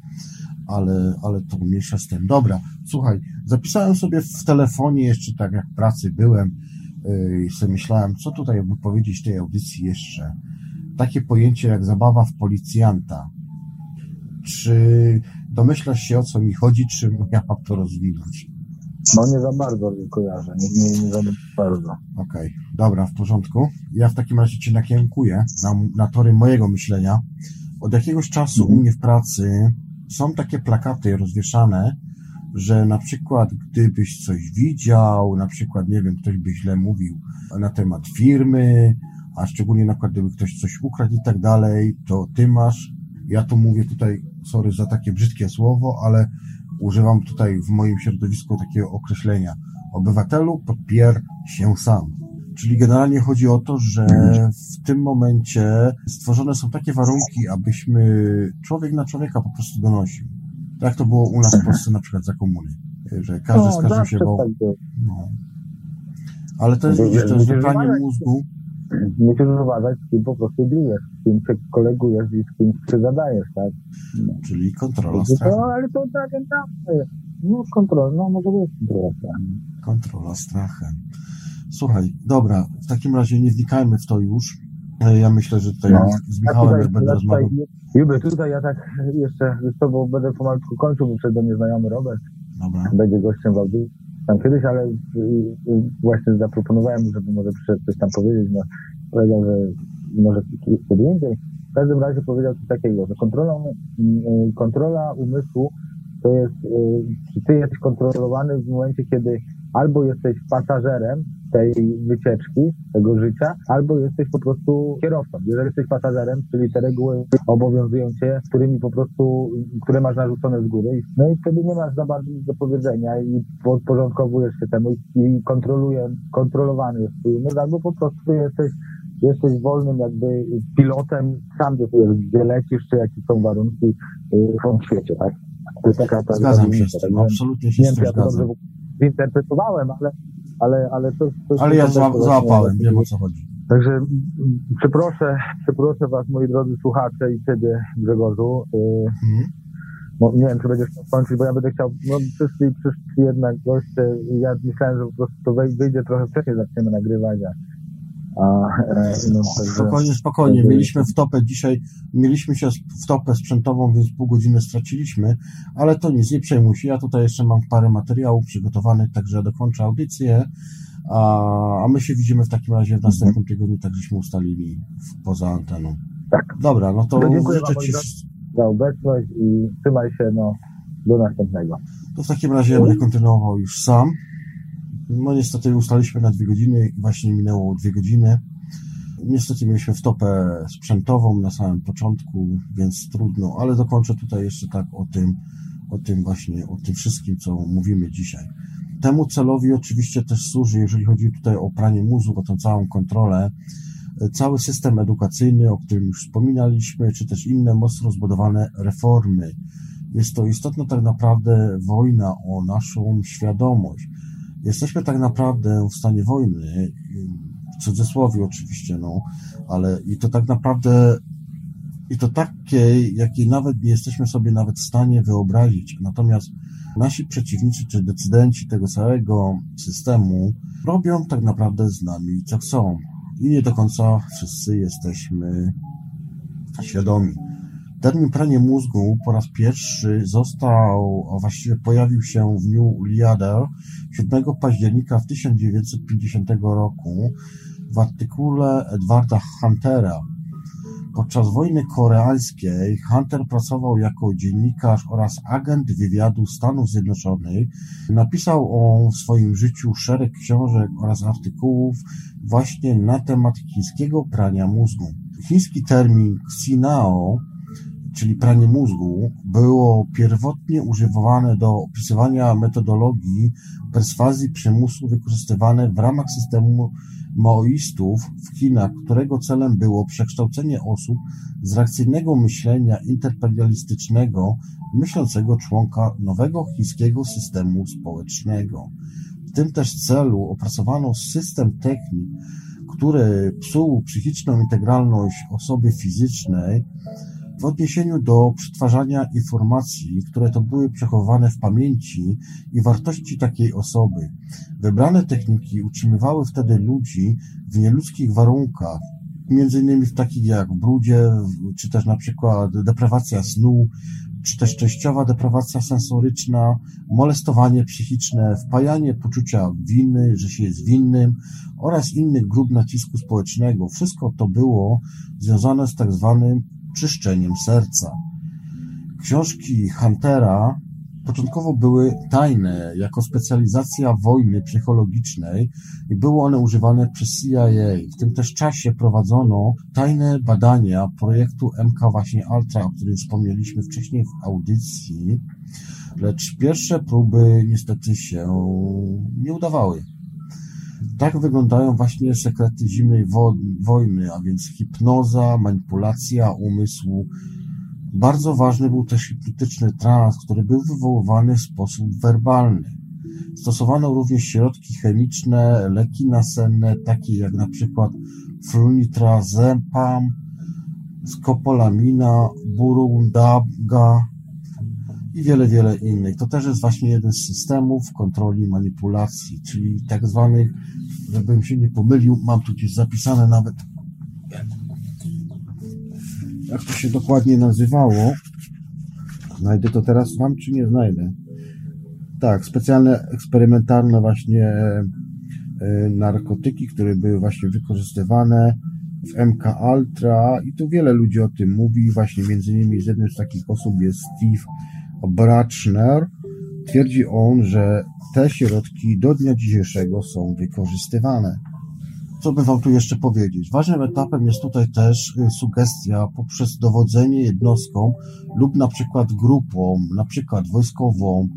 A: ale, ale to mniejsza z tym. Dobra, słuchaj, zapisałem sobie w telefonie jeszcze tak jak w pracy byłem yy, i sobie myślałem, co tutaj by powiedzieć tej audycji jeszcze. Takie pojęcie jak zabawa w policjanta. Czy domyślasz się o co mi chodzi, czy <laughs> ja mam to rozwinąć?
B: No nie za bardzo nie kojarzę, nie, nie, nie za bardzo.
A: Okej, okay. dobra, w porządku. Ja w takim razie Cię nakierunkuję na, na tory mojego myślenia. Od jakiegoś czasu u mnie w pracy są takie plakaty rozwieszane, że na przykład gdybyś coś widział, na przykład, nie wiem, ktoś by źle mówił na temat firmy, a szczególnie na przykład gdyby ktoś coś ukradł i tak dalej, to ty masz, ja tu mówię tutaj, sorry za takie brzydkie słowo, ale używam tutaj w moim środowisku takiego określenia. Obywatelu podpier się sam. Czyli generalnie chodzi o to, że w tym momencie stworzone są takie warunki, abyśmy człowiek na człowieka po prostu donosił. Tak to było u nas w Polsce na przykład za komuny, że każdy z każdym się bał. Tak no. Ale to jest, widzisz, to jest pranie mózgu.
B: Musisz uważać, z kim po prostu bijesz, z kim się kolegujesz i z kim się zadajesz, tak?
A: No. Czyli kontrola strachu.
B: No, ale to tak, tak. No, kontrola, no może być kontrola strachem.
A: Kontrola strachem. Słuchaj, dobra, w takim razie nie wnikajmy w to już. E, ja myślę, że tutaj no. z Michałem ja tutaj, będę rozmawiał.
B: Juby, tutaj ja tak jeszcze z tobą będę pomalutku kończył, bo przed do mnie znajomy Robert. Dobra. Będzie gościem w audycji tam kiedyś, ale y, y, właśnie zaproponowałem mu, żeby może przyszedł coś tam powiedzieć. No, powiedział, że może kiedy indziej. W każdym razie powiedział coś takiego, że kontrolą, y, kontrola umysłu to jest, czy ty jesteś kontrolowany w momencie, kiedy albo jesteś pasażerem tej wycieczki, tego życia, albo jesteś po prostu kierowcą. Jeżeli jesteś pasażerem, czyli te reguły obowiązują cię, którymi po prostu, które masz narzucone z góry, no i wtedy nie masz za bardzo nic do powiedzenia i podporządkowujesz się temu i kontroluje, kontrolowany jest twój umysł, albo po prostu jesteś jesteś wolnym jakby pilotem, sam decydujesz, gdzie lecisz, czy jakie są warunki y, w świecie, tak?
A: To jest taka ta Zgadzam się z tym, absolutnie się z tym zgadzam.
B: Zinterpretowałem, ale ale, ale to, to
A: Ale ja za, załapałem, wiem o co chodzi.
B: Także przeproszę, przeproszę Was, moi drodzy słuchacze i Ciebie, Grzegorzu. Y, mhm. nie wiem, czy będziesz chciał skończyć, bo ja będę chciał, no przyszli, przyszli jednak goście ja myślałem, że po prostu to wyjdzie trochę wcześniej, zaczniemy nagrywać, a, a e, no, także,
A: Spokojnie, spokojnie. Mieliśmy wtopę dzisiaj, mieliśmy się wtopę sprzętową, więc pół godziny straciliśmy, ale to nic, nie przejmuj się. Ja tutaj jeszcze mam parę materiałów przygotowanych, także dokończę audycję, a, a my się widzimy w takim razie w następnym tygodniu, tak żeśmy ustalili w- poza anteną.
B: tak,
A: Dobra, no to
B: To dziękuję
A: życzę Ci,
B: za obecność i trzymaj się, no, do następnego.
A: to w takim razie będę kontynuował już sam. No niestety ustaliśmy na dwie godziny i właśnie minęło dwie godziny. Niestety mieliśmy wtopę sprzętową na samym początku, więc trudno, ale dokończę tutaj jeszcze tak o tym, o tym właśnie, o tym wszystkim, co mówimy dzisiaj. Temu celowi oczywiście też służy, jeżeli chodzi tutaj o pranie mózgu, o tą całą kontrolę, cały system edukacyjny, o którym już wspominaliśmy, czy też inne mocno rozbudowane reformy. Jest to istotna tak naprawdę wojna o naszą świadomość. Jesteśmy tak naprawdę w stanie wojny, w cudzysłowie oczywiście, no, ale i to tak naprawdę i to takiej, jakiej nawet nie jesteśmy sobie nawet w stanie wyobrazić. Natomiast nasi przeciwnicy czy decydenci tego całego systemu robią tak naprawdę z nami co chcą. I nie do końca wszyscy jesteśmy świadomi. Termin pranie mózgu po raz pierwszy został, a właściwie pojawił się w New Leader 7 października w 1950 roku w artykule Edwarda Huntera. Podczas wojny koreańskiej Hunter pracował jako dziennikarz oraz agent wywiadu Stanów Zjednoczonych. Napisał w swoim życiu szereg książek oraz artykułów właśnie na temat chińskiego prania mózgu. Chiński termin xinao, czyli pranie mózgu, było pierwotnie używane do opisywania metodologii perswazji przymusu wykorzystywane w ramach systemu maoistów w Chinach, którego celem było przekształcenie osób z reakcyjnego myślenia interperialistycznego, myślącego członka nowego chińskiego systemu społecznego. W tym też celu opracowano system technik, który psuł psychiczną integralność osoby fizycznej w odniesieniu do przetwarzania informacji, które to były przechowywane w pamięci i wartości takiej osoby. Wybrane techniki utrzymywały wtedy ludzi w nieludzkich warunkach, między innymi w takich jak brudzie, czy też na przykład deprawacja snu, czy też częściowa deprawacja sensoryczna, molestowanie psychiczne, wpajanie poczucia winy, że się jest winnym oraz innych grup nacisku społecznego. Wszystko to było związane z tak zwanym czyszczeniem serca. Książki Huntera początkowo były tajne jako specjalizacja wojny psychologicznej i były one używane przez CIA. W tym też czasie prowadzono tajne badania projektu MK właśnie Ultra, o którym wspomnieliśmy wcześniej w audycji, lecz pierwsze próby niestety się nie udawały. Tak wyglądają właśnie sekrety zimnej wo- wojny, a więc hipnoza, manipulacja umysłu. Bardzo ważny był też hipnotyczny trans, który był wywoływany w sposób werbalny. Stosowano również środki chemiczne, leki nasenne, takie jak na przykład flunitrazepam, skopolamina, burundaga i wiele, wiele innych. To też jest właśnie jeden z systemów kontroli manipulacji, czyli tak zwanych, żebym się nie pomylił, mam tu gdzieś zapisane nawet, jak to się dokładnie nazywało. Znajdę to teraz sam, czy nie znajdę? Tak, specjalne eksperymentalne właśnie e, narkotyki, które były właśnie wykorzystywane w MK Ultra i tu wiele ludzi o tym mówi, właśnie między innymi z jednym z takich osób jest Steve Bratschner. Twierdzi on, że te środki do dnia dzisiejszego są wykorzystywane. Co by Wam tu jeszcze powiedzieć? Ważnym etapem jest tutaj też y, sugestia poprzez dowodzenie jednostką lub na przykład grupą, na przykład wojskową.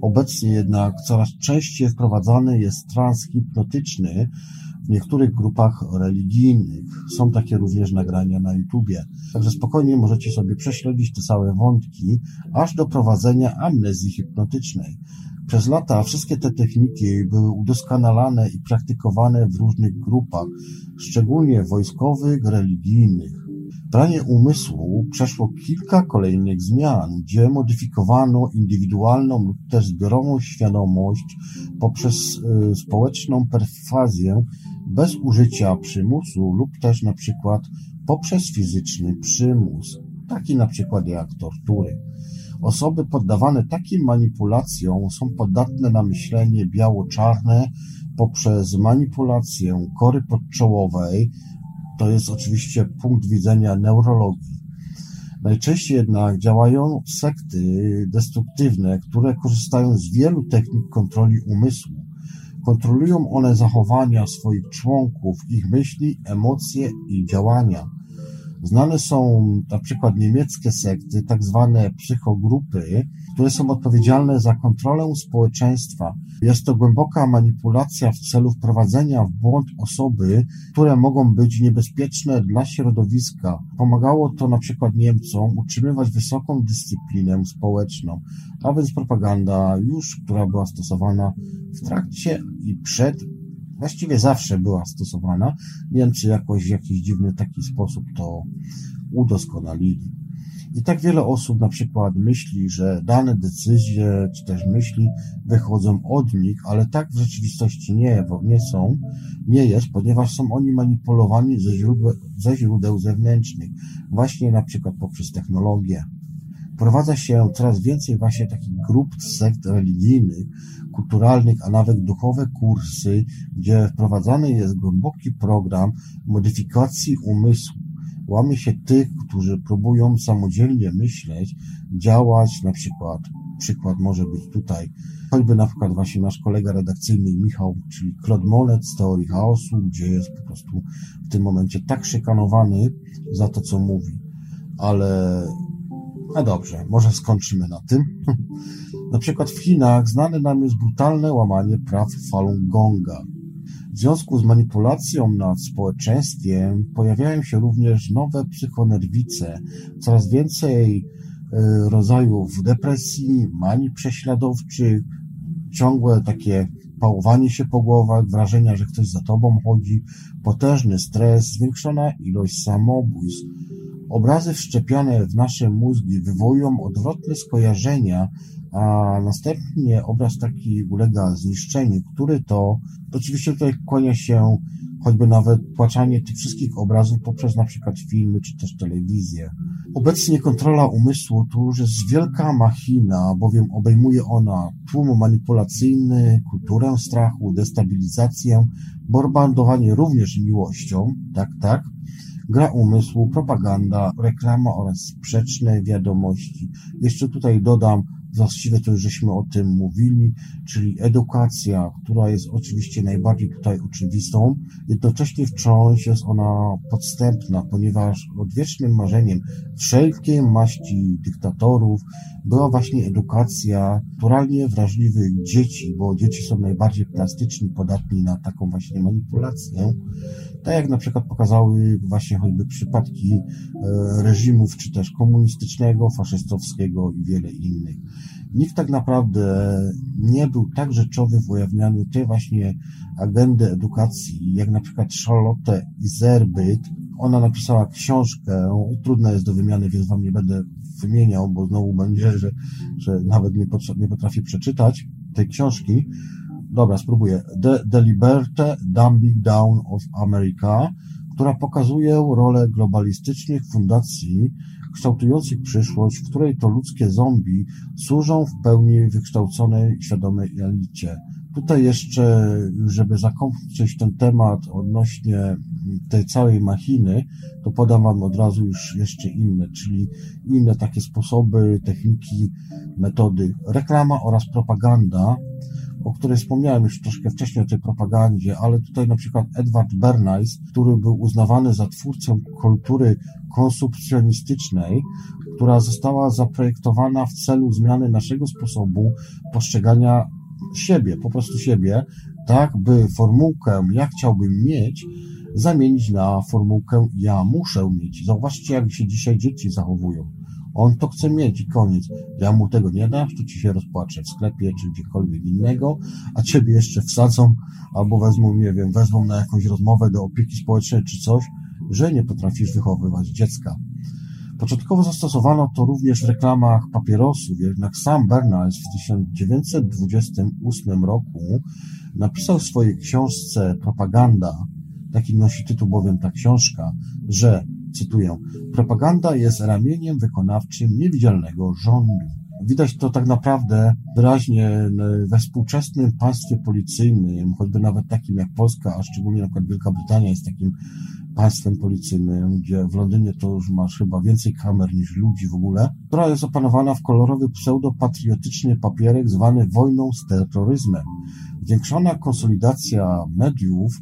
A: Obecnie jednak coraz częściej wprowadzany jest trans hipnotyczny w niektórych grupach religijnych. Są takie również nagrania na YouTubie. Także spokojnie możecie sobie prześledzić te całe wątki, aż do prowadzenia amnezji hipnotycznej. Przez lata wszystkie te techniki były udoskonalane i praktykowane w różnych grupach, szczególnie wojskowych, religijnych. Pranie umysłu przeszło kilka kolejnych zmian, gdzie modyfikowano indywidualną lub też zbiorową świadomość poprzez y, społeczną perfazję bez użycia przymusu lub też na przykład poprzez fizyczny przymus, taki na przykład jak tortury. Osoby poddawane takim manipulacjom są podatne na myślenie biało-czarne poprzez manipulację kory podczołowej, to jest oczywiście punkt widzenia neurologii. Najczęściej jednak działają sekty destruktywne, które korzystają z wielu technik kontroli umysłu. Kontrolują one zachowania swoich członków, ich myśli, emocje i działania. Znane są na przykład niemieckie sekty, tak zwane psychogrupy, które są odpowiedzialne za kontrolę społeczeństwa. Jest to głęboka manipulacja w celu wprowadzenia w błąd osoby, które mogą być niebezpieczne dla środowiska. Pomagało to na przykład Niemcom utrzymywać wysoką dyscyplinę społeczną, a więc propaganda już, która była stosowana w trakcie i przed właściwie zawsze była stosowana. Niemcy jakoś w jakiś dziwny taki sposób to udoskonalili. I tak wiele osób na przykład myśli, że dane decyzje czy też myśli wychodzą od nich, ale tak w rzeczywistości nie, nie są, nie jest, ponieważ są oni manipulowani ze źródeł, ze źródeł zewnętrznych, właśnie na przykład poprzez technologię. Prowadza się coraz więcej właśnie takich grup sekt religijnych, kulturalnych, a nawet duchowe kursy, gdzie wprowadzany jest głęboki program modyfikacji umysłu. Łamie się tych, którzy próbują samodzielnie myśleć, działać, na przykład, przykład może być tutaj, choćby na przykład właśnie nasz kolega redakcyjny Michał, czyli Claude Monet z Teorii Chaosu, gdzie jest po prostu w tym momencie tak szykanowany za to, co mówi. Ale no dobrze, może skończymy na tym. <laughs> na przykład w Chinach znane nam jest brutalne łamanie praw Falun Gonga. W związku z manipulacją nad społeczeństwem pojawiają się również nowe psychonerwice, coraz więcej e, rodzajów depresji, manii prześladowczych, ciągłe takie pałowanie się po głowach, wrażenia, że ktoś za tobą chodzi, potężny stres, zwiększona ilość samobójstw, Obrazy wszczepione w nasze mózgi wywołują odwrotne skojarzenia, a następnie obraz taki ulega zniszczeniu, który to, oczywiście tutaj kłania się choćby nawet płaczanie tych wszystkich obrazów poprzez na przykład filmy czy też telewizję. Obecnie kontrola umysłu to już jest wielka machina, bowiem obejmuje ona tłum manipulacyjny, kulturę strachu, destabilizację, bombardowanie również miłością, tak, tak, gra umysłu, propaganda, reklama oraz sprzeczne wiadomości. Jeszcze tutaj dodam, właściwie to już żeśmy o tym mówili, czyli edukacja, która jest oczywiście najbardziej tutaj oczywistą, jednocześnie wciąż jest ona podstępna, ponieważ odwiecznym marzeniem wszelkiej maści dyktatorów była właśnie edukacja naturalnie wrażliwych dzieci, bo dzieci są najbardziej plastyczni, podatni na taką właśnie manipulację. Tak jak na przykład pokazały właśnie choćby przypadki e, reżimów, czy też komunistycznego, faszystowskiego i wiele innych. Nikt tak naprawdę nie był tak rzeczowy w ujawnianiu tej właśnie agendy edukacji, jak na przykład Charlotte Iserbyt. Ona napisała książkę, trudna jest do wymiany, więc wam nie będę wymieniał, bo znowu będzie, że, że nawet nie, nie potrafię przeczytać tej książki. Dobra, spróbuję. The, The Dumbing Down of America, która pokazuje rolę globalistycznych fundacji kształtujących przyszłość, w której to ludzkie zombie służą w pełni wykształconej, świadomej elicie. Tutaj jeszcze, żeby zakończyć ten temat odnośnie tej całej machiny, to podam Wam od razu już jeszcze inne, czyli inne takie sposoby, techniki, metody. Reklama oraz propaganda, o której wspomniałem już troszkę wcześniej o tej propagandzie, ale tutaj na przykład Edward Bernays, który był uznawany za twórcę kultury konsumpcjonistycznej, która została zaprojektowana w celu zmiany naszego sposobu postrzegania siebie, po prostu siebie, tak by formułkę ja chciałbym mieć zamienić na formułkę ja muszę mieć. Zauważcie, jak się dzisiaj dzieci zachowują. On to chce mieć i koniec. Ja mu tego nie dam, to ci się rozpłaczę w sklepie czy gdziekolwiek innego, a ciebie jeszcze wsadzą albo wezmą, nie wiem, wezmą na jakąś rozmowę do opieki społecznej czy coś że nie potrafisz wychowywać dziecka. Początkowo zastosowano to również w reklamach papierosów, jednak sam Bernays w 1928 roku napisał w swojej książce Propaganda, taki nosi tytuł bowiem ta książka, że, cytuję, propaganda jest ramieniem wykonawczym niewidzialnego rządu. Widać to tak naprawdę wyraźnie we współczesnym państwie policyjnym, choćby nawet takim jak Polska, a szczególnie na przykład Wielka Brytania jest takim państwem policyjnym, gdzie w Londynie to już masz chyba więcej kamer niż ludzi w ogóle, która jest opanowana w kolorowy pseudopatriotyczny papierek zwany wojną z terroryzmem. Zwiększona konsolidacja mediów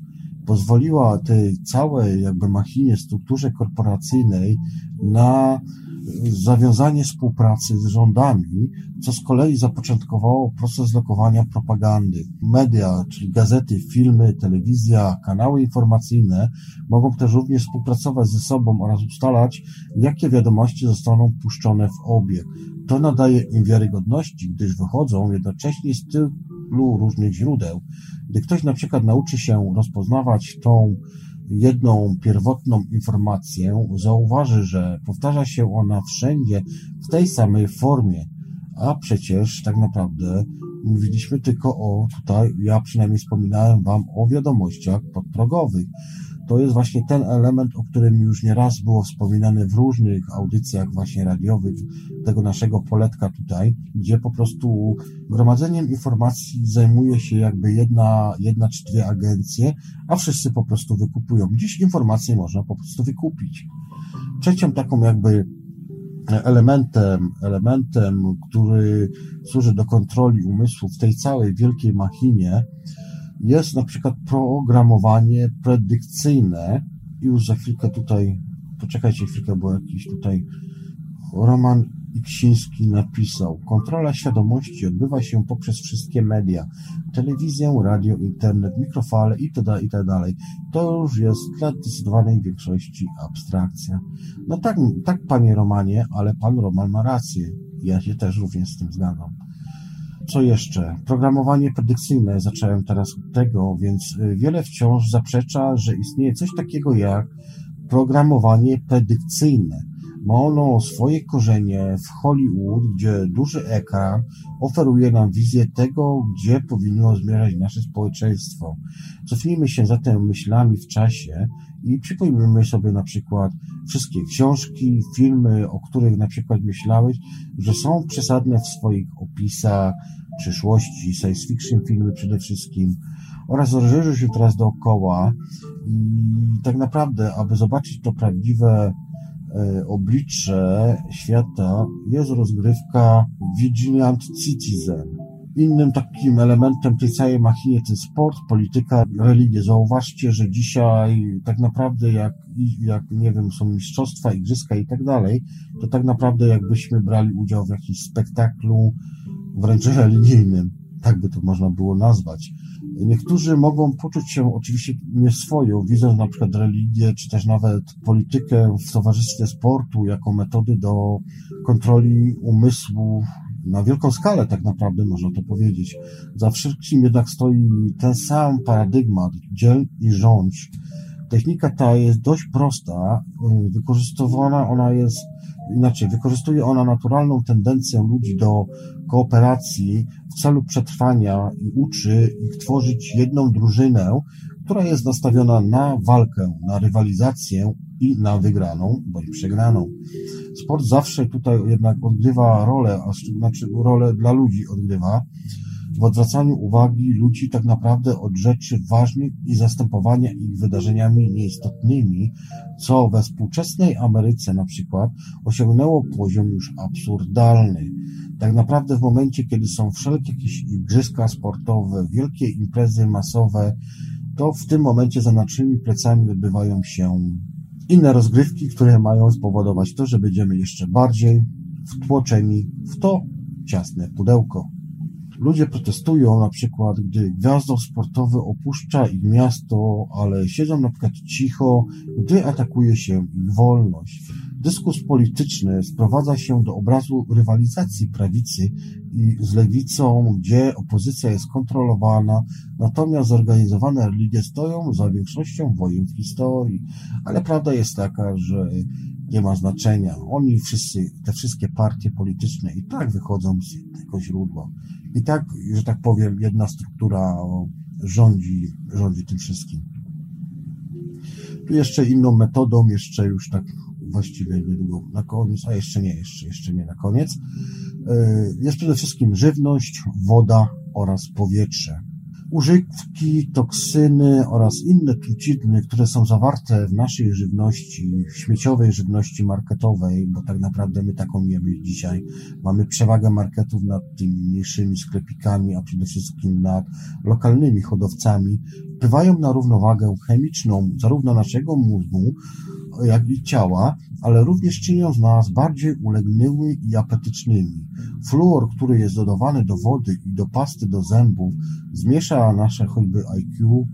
A: pozwoliła tej całej jakby machinie, strukturze korporacyjnej na zawiązanie współpracy z rządami, co z kolei zapoczątkowało proces lokowania propagandy. Media, czyli gazety, filmy, telewizja, kanały informacyjne mogą też również współpracować ze sobą oraz ustalać, jakie wiadomości zostaną puszczone w obieg. To nadaje im wiarygodności, gdyż wychodzą jednocześnie z tylu różnych źródeł. Gdy ktoś na przykład nauczy się rozpoznawać tą jedną pierwotną informację, zauważy, że powtarza się ona wszędzie w tej samej formie, a przecież tak naprawdę mówiliśmy tylko o tutaj, ja przynajmniej wspominałem Wam o wiadomościach podprogowych to jest właśnie ten element, o którym już nie raz było wspominane w różnych audycjach właśnie radiowych tego naszego poletka tutaj, gdzie po prostu gromadzeniem informacji zajmuje się jakby jedna, jedna czy dwie agencje, a wszyscy po prostu wykupują. Dziś informacje można po prostu wykupić. Trzecią taką jakby elementem, elementem, który służy do kontroli umysłu w tej całej wielkiej machinie, jest na przykład programowanie predykcyjne. I już za chwilkę tutaj, poczekajcie chwilkę, bo jakiś tutaj Roman Iksiński napisał. Kontrola świadomości odbywa się poprzez wszystkie media. Telewizję, radio, internet, mikrofale itd. itd. To już jest dla zdecydowanej większości abstrakcja. No tak, tak panie Romanie, ale pan Roman ma rację. Ja się też również z tym zgadzam. Co jeszcze? Programowanie predykcyjne, zacząłem teraz od tego, więc y, wiele wciąż zaprzecza, że istnieje coś takiego jak programowanie predykcyjne. Ma ono swoje korzenie w Hollywood, gdzie duży ekran oferuje nam wizję tego, gdzie powinno zmierzać nasze społeczeństwo. Cofnijmy się zatem myślami w czasie i przypomnijmy sobie na przykład wszystkie książki, filmy, o których na przykład myślałeś, że są przesadne w swoich opisach, przyszłości, science fiction filmy przede wszystkim oraz rozejrzę się teraz dookoła i tak naprawdę, aby zobaczyć to prawdziwe e, oblicze świata jest rozgrywka Vigilant Citizen. Innym takim elementem tej całej machinie to sport, polityka, religia. Zauważcie, że dzisiaj tak naprawdę jak, jak nie wiem, są mistrzostwa, igrzyska i tak dalej, to tak naprawdę jakbyśmy brali udział w jakimś spektaklu, wręcz religijnym, tak by to można było nazwać. Niektórzy mogą poczuć się oczywiście nieswoją, widząc na przykład religię, czy też nawet politykę w towarzystwie sportu jako metody do kontroli umysłu na wielką skalę tak naprawdę można to powiedzieć. Za wszystkim jednak stoi ten sam paradygmat dziel i rządź. Technika ta jest dość prosta, wykorzystywana ona jest inaczej, wykorzystuje ona naturalną tendencję ludzi do kooperacji w celu przetrwania i uczy ich tworzyć jedną drużynę, która jest nastawiona na walkę, na rywalizację i na wygraną bądź przegraną. Sport zawsze tutaj jednak odgrywa rolę, a znaczy rolę dla ludzi odgrywa w odwracaniu uwagi ludzi tak naprawdę od rzeczy ważnych i zastępowania ich wydarzeniami nieistotnymi, co we współczesnej Ameryce na przykład osiągnęło poziom już absurdalny. Tak naprawdę w momencie, kiedy są wszelkie jakieś igrzyska sportowe, wielkie imprezy masowe, to w tym momencie za naszymi plecami odbywają się inne rozgrywki, które mają spowodować to, że będziemy jeszcze bardziej wtłoczeni w to ciasne pudełko. Ludzie protestują na przykład, gdy gwiazdo sportowe opuszcza ich miasto, ale siedzą na przykład cicho, gdy atakuje się ich wolność. Dyskurs polityczny sprowadza się do obrazu rywalizacji prawicy z lewicą, gdzie opozycja jest kontrolowana, natomiast zorganizowane religie stoją za większością wojen w historii. Ale prawda jest taka, że nie ma znaczenia. Oni wszyscy, te wszystkie partie polityczne i tak wychodzą z tego źródła. I tak, że tak powiem, jedna struktura rządzi, rządzi tym wszystkim. Tu jeszcze inną metodą, jeszcze już tak właściwie niedługo na koniec, a jeszcze nie, jeszcze, jeszcze nie na koniec, e, jest przede wszystkim żywność, woda oraz powietrze. Używki, toksyny oraz inne trucizny, które są zawarte w naszej żywności, w śmieciowej żywności marketowej, bo tak naprawdę my taką jemy dzisiaj. Mamy przewagę marketów nad tymi mniejszymi sklepikami, a przede wszystkim nad lokalnymi hodowcami, wpływają na równowagę chemiczną zarówno naszego mózgu, jak i ciała, ale również czynią z nas bardziej ulegnymi i apetycznymi. Fluor, który jest dodawany do wody i do pasty do zębów, zmniejsza nasze choćby IQ,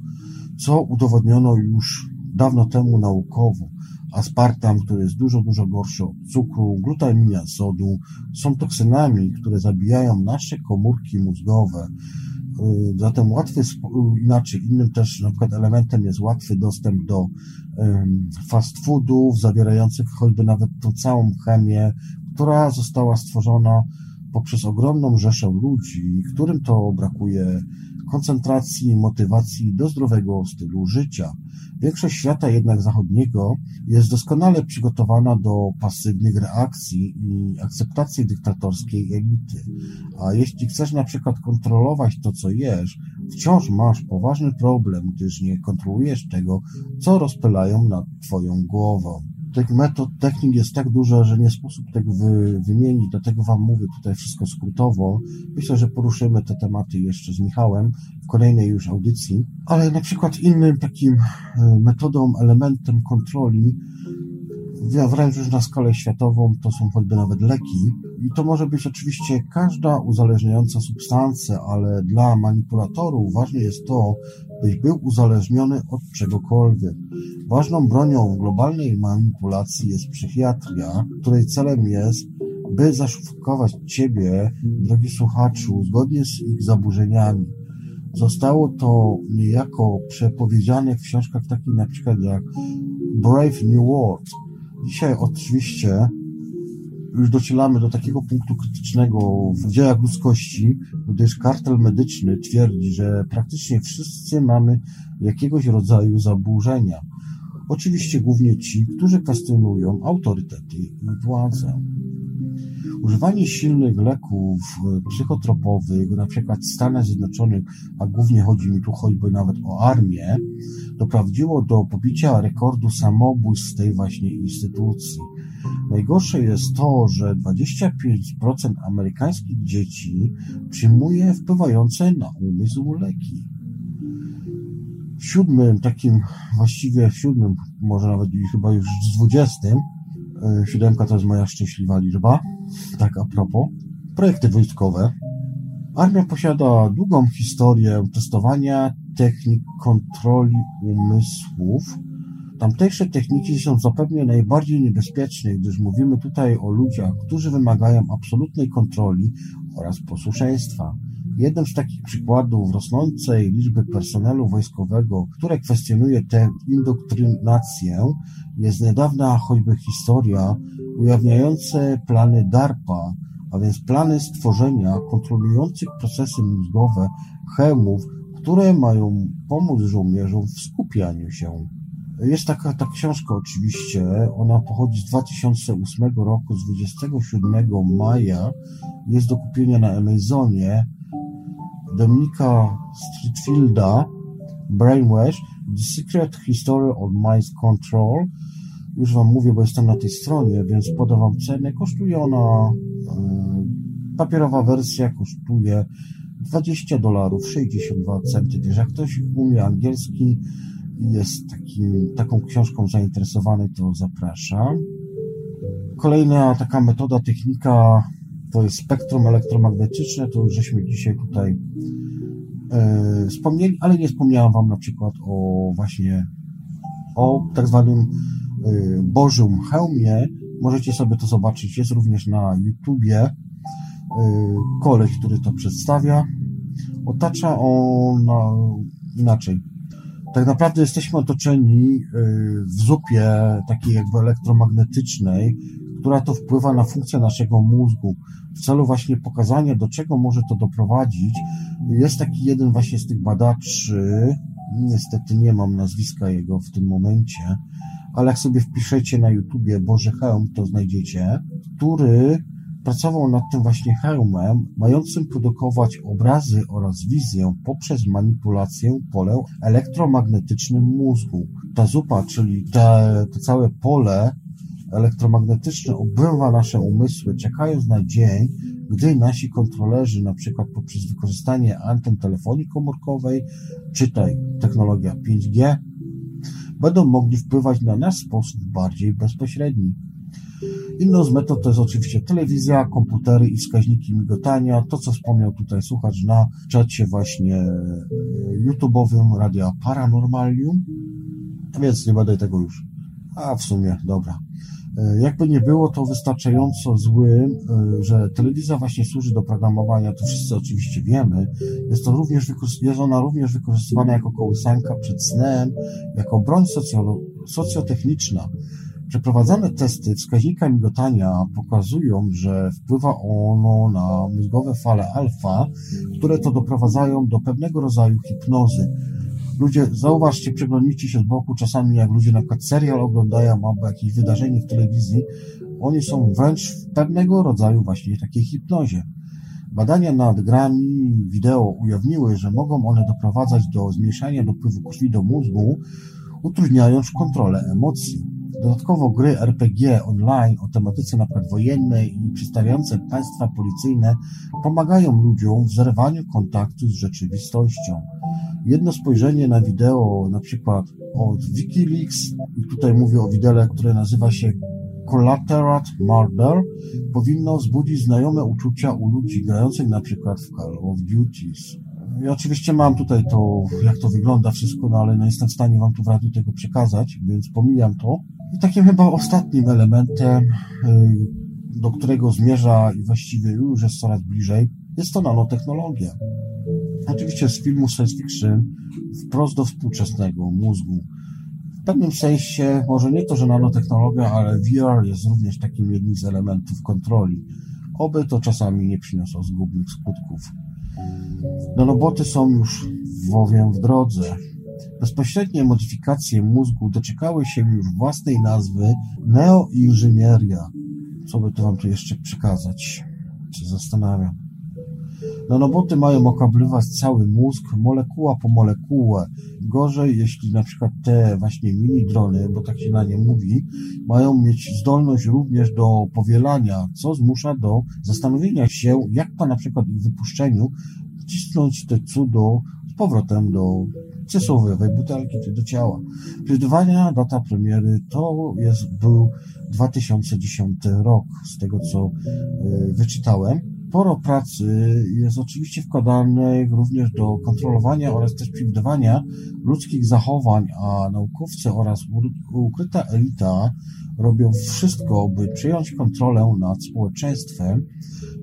A: co udowodniono już dawno temu naukowo. Aspartam, który jest dużo, dużo gorszy od cukru, glutamina sodu, są toksynami, które zabijają nasze komórki mózgowe. Y, zatem łatwy, inaczej, innym też na przykład elementem jest łatwy dostęp do fast foodów, zawierających choćby nawet tą całą chemię, która została stworzona poprzez ogromną rzeszę ludzi, którym to brakuje koncentracji, motywacji do zdrowego stylu życia. Większość świata jednak zachodniego jest doskonale przygotowana do pasywnych reakcji i akceptacji dyktatorskiej elity. A jeśli chcesz na przykład kontrolować to, co jesz, wciąż masz poważny problem, gdyż nie kontrolujesz tego, co rozpylają nad twoją głową tych metod, technik jest tak dużo, że nie sposób tego wy, wymienić, dlatego Wam mówię tutaj wszystko skrótowo. Myślę, że poruszymy te tematy jeszcze z Michałem w kolejnej już audycji, ale na przykład innym takim e, metodą, elementem kontroli wręcz już na skalę światową to są choćby nawet leki. I to może być oczywiście każda uzależniająca substancja, ale dla manipulatorów ważne jest to, byś był uzależniony od czegokolwiek. Ważną bronią globalnej manipulacji jest psychiatria, której celem jest, by zaszufować Ciebie, drogi słuchaczu, zgodnie z ich zaburzeniami. Zostało to niejako przepowiedziane w książkach takich na przykład jak Brave New World, Dzisiaj oczywiście już docieramy do takiego punktu krytycznego w dziejach ludzkości, gdyż kartel medyczny twierdzi, że praktycznie wszyscy mamy jakiegoś rodzaju zaburzenia. Oczywiście głównie ci, którzy kwestionują autorytety i władzę. Używanie silnych leków psychotropowych, na przykład w Stanach Zjednoczonych, a głównie chodzi mi tu choćby nawet o armię, doprowadziło do pobicia rekordu samobójstw tej właśnie instytucji. Najgorsze jest to, że 25% amerykańskich dzieci przyjmuje wpływające na umysł leki. W siódmym, takim właściwie w siódmym, może nawet chyba już z dwudziestym, e, siódemka to jest moja szczęśliwa liczba, tak a propos, projekty wojskowe. Armia posiada długą historię testowania technik kontroli umysłów. Tamtejsze techniki są zapewne najbardziej niebezpieczne, gdyż mówimy tutaj o ludziach, którzy wymagają absolutnej kontroli oraz posłuszeństwa. Jednym z takich przykładów rosnącej liczby personelu wojskowego, które kwestionuje tę indoktrynację, jest niedawna choćby historia ujawniająca plany DARPA, a więc plany stworzenia kontrolujących procesy mózgowe chemów, które mają pomóc żołnierzom w skupianiu się. Jest taka ta książka oczywiście, ona pochodzi z 2008 roku, z 27 maja, jest do kupienia na Amazonie. Dominika Streetfielda, Brainwash, The Secret History of Mind Control. Już Wam mówię, bo jestem na tej stronie, więc podam Wam cenę. Kosztuje ona, yy, papierowa wersja kosztuje 20 dolarów, 62 centy. Wiesz, jak ktoś umie angielski jest takim, taką książką zainteresowany, to zapraszam. Kolejna taka metoda, technika to jest spektrum elektromagnetyczne, to już żeśmy dzisiaj tutaj e, wspomnieli, ale nie wspomniałem Wam na przykład o właśnie o tak zwanym e, Bożym hełmie, Możecie sobie to zobaczyć. Jest również na YouTubie koleś, który to przedstawia. Otacza on inaczej. Tak naprawdę jesteśmy otoczeni w zupie takiej jakby elektromagnetycznej, która to wpływa na funkcję naszego mózgu. W celu właśnie pokazania, do czego może to doprowadzić, jest taki jeden właśnie z tych badaczy, niestety nie mam nazwiska jego w tym momencie, ale jak sobie wpiszecie na YouTubie Boże Hełm, to znajdziecie, który pracował nad tym właśnie hełmem, mającym produkować obrazy oraz wizję poprzez manipulację polem elektromagnetycznym mózgu. Ta zupa, czyli te, to całe pole elektromagnetyczne obrywa nasze umysły, czekając na dzień, gdy nasi kontrolerzy, na przykład poprzez wykorzystanie anten telefonii komórkowej, czytaj technologia 5G, będą mogli wpływać na nasz sposób bardziej bezpośredni. Inną z metod to jest oczywiście telewizja, komputery i wskaźniki migotania. To, co wspomniał tutaj słuchacz na czacie właśnie e, YouTube'owym Radia Paranormalium. Więc nie będę tego już. A w sumie, dobra. E, jakby nie było to wystarczająco złym, e, że telewizja właśnie służy do programowania, to wszyscy oczywiście wiemy. Jest, to również, jest ona również wykorzystywana jako kołysanka przed snem, jako broń socjo, socjotechniczna. Przeprowadzane testy wskaźnika migotania pokazują, że wpływa ono na mózgowe fale alfa, które to doprowadzają do pewnego rodzaju hipnozy. Ludzie, zauważcie, przeglądnijcie się z boku czasami, jak ludzie na przykład serial oglądają albo jakieś wydarzenie w telewizji, oni są wręcz w pewnego rodzaju właśnie takiej hipnozie. Badania nad grami wideo ujawniły, że mogą one doprowadzać do zmniejszania dopływu krwi do mózgu, utrudniając kontrolę emocji. Dodatkowo gry RPG online o tematyce np. wojennej i przedstawiające państwa policyjne pomagają ludziom w zerwaniu kontaktu z rzeczywistością. Jedno spojrzenie na wideo na przykład od Wikileaks i tutaj mówię o widele, które nazywa się Collateral Murder powinno wzbudzić znajome uczucia u ludzi grających na przykład w Call of Duty. Ja oczywiście mam tutaj to, jak to wygląda wszystko, no ale nie jestem w stanie wam tu w radiu tego przekazać, więc pomijam to. I takim chyba ostatnim elementem, y, do którego zmierza i właściwie już jest coraz bliżej, jest to nanotechnologia. Oczywiście z filmu science fiction wprost do współczesnego mózgu. W pewnym sensie, może nie to, że nanotechnologia, ale VR jest również takim jednym z elementów kontroli. Oby to czasami nie przyniosło zgubnych skutków. Nanoboty są już bowiem w drodze. Bezpośrednie modyfikacje mózgu doczekały się już własnej nazwy neoinżynieria. Co by to wam tu jeszcze przekazać? Się zastanawiam. Nanoboty mają okablować cały mózg, molekuła po molekułę. Gorzej, jeśli na przykład te właśnie mini drony, bo tak się na nie mówi, mają mieć zdolność również do powielania, co zmusza do zastanowienia się, jak po na przykład ich wypuszczeniu wcisnąć te cudo powrotem do przysłowiowej butelki czy do ciała. Przewidywania data premiery to jest, był 2010 rok, z tego co y, wyczytałem. Sporo pracy jest oczywiście wkładanych również do kontrolowania oraz też przewidywania ludzkich zachowań, a naukowcy oraz ukryta elita robią wszystko, by przyjąć kontrolę nad społeczeństwem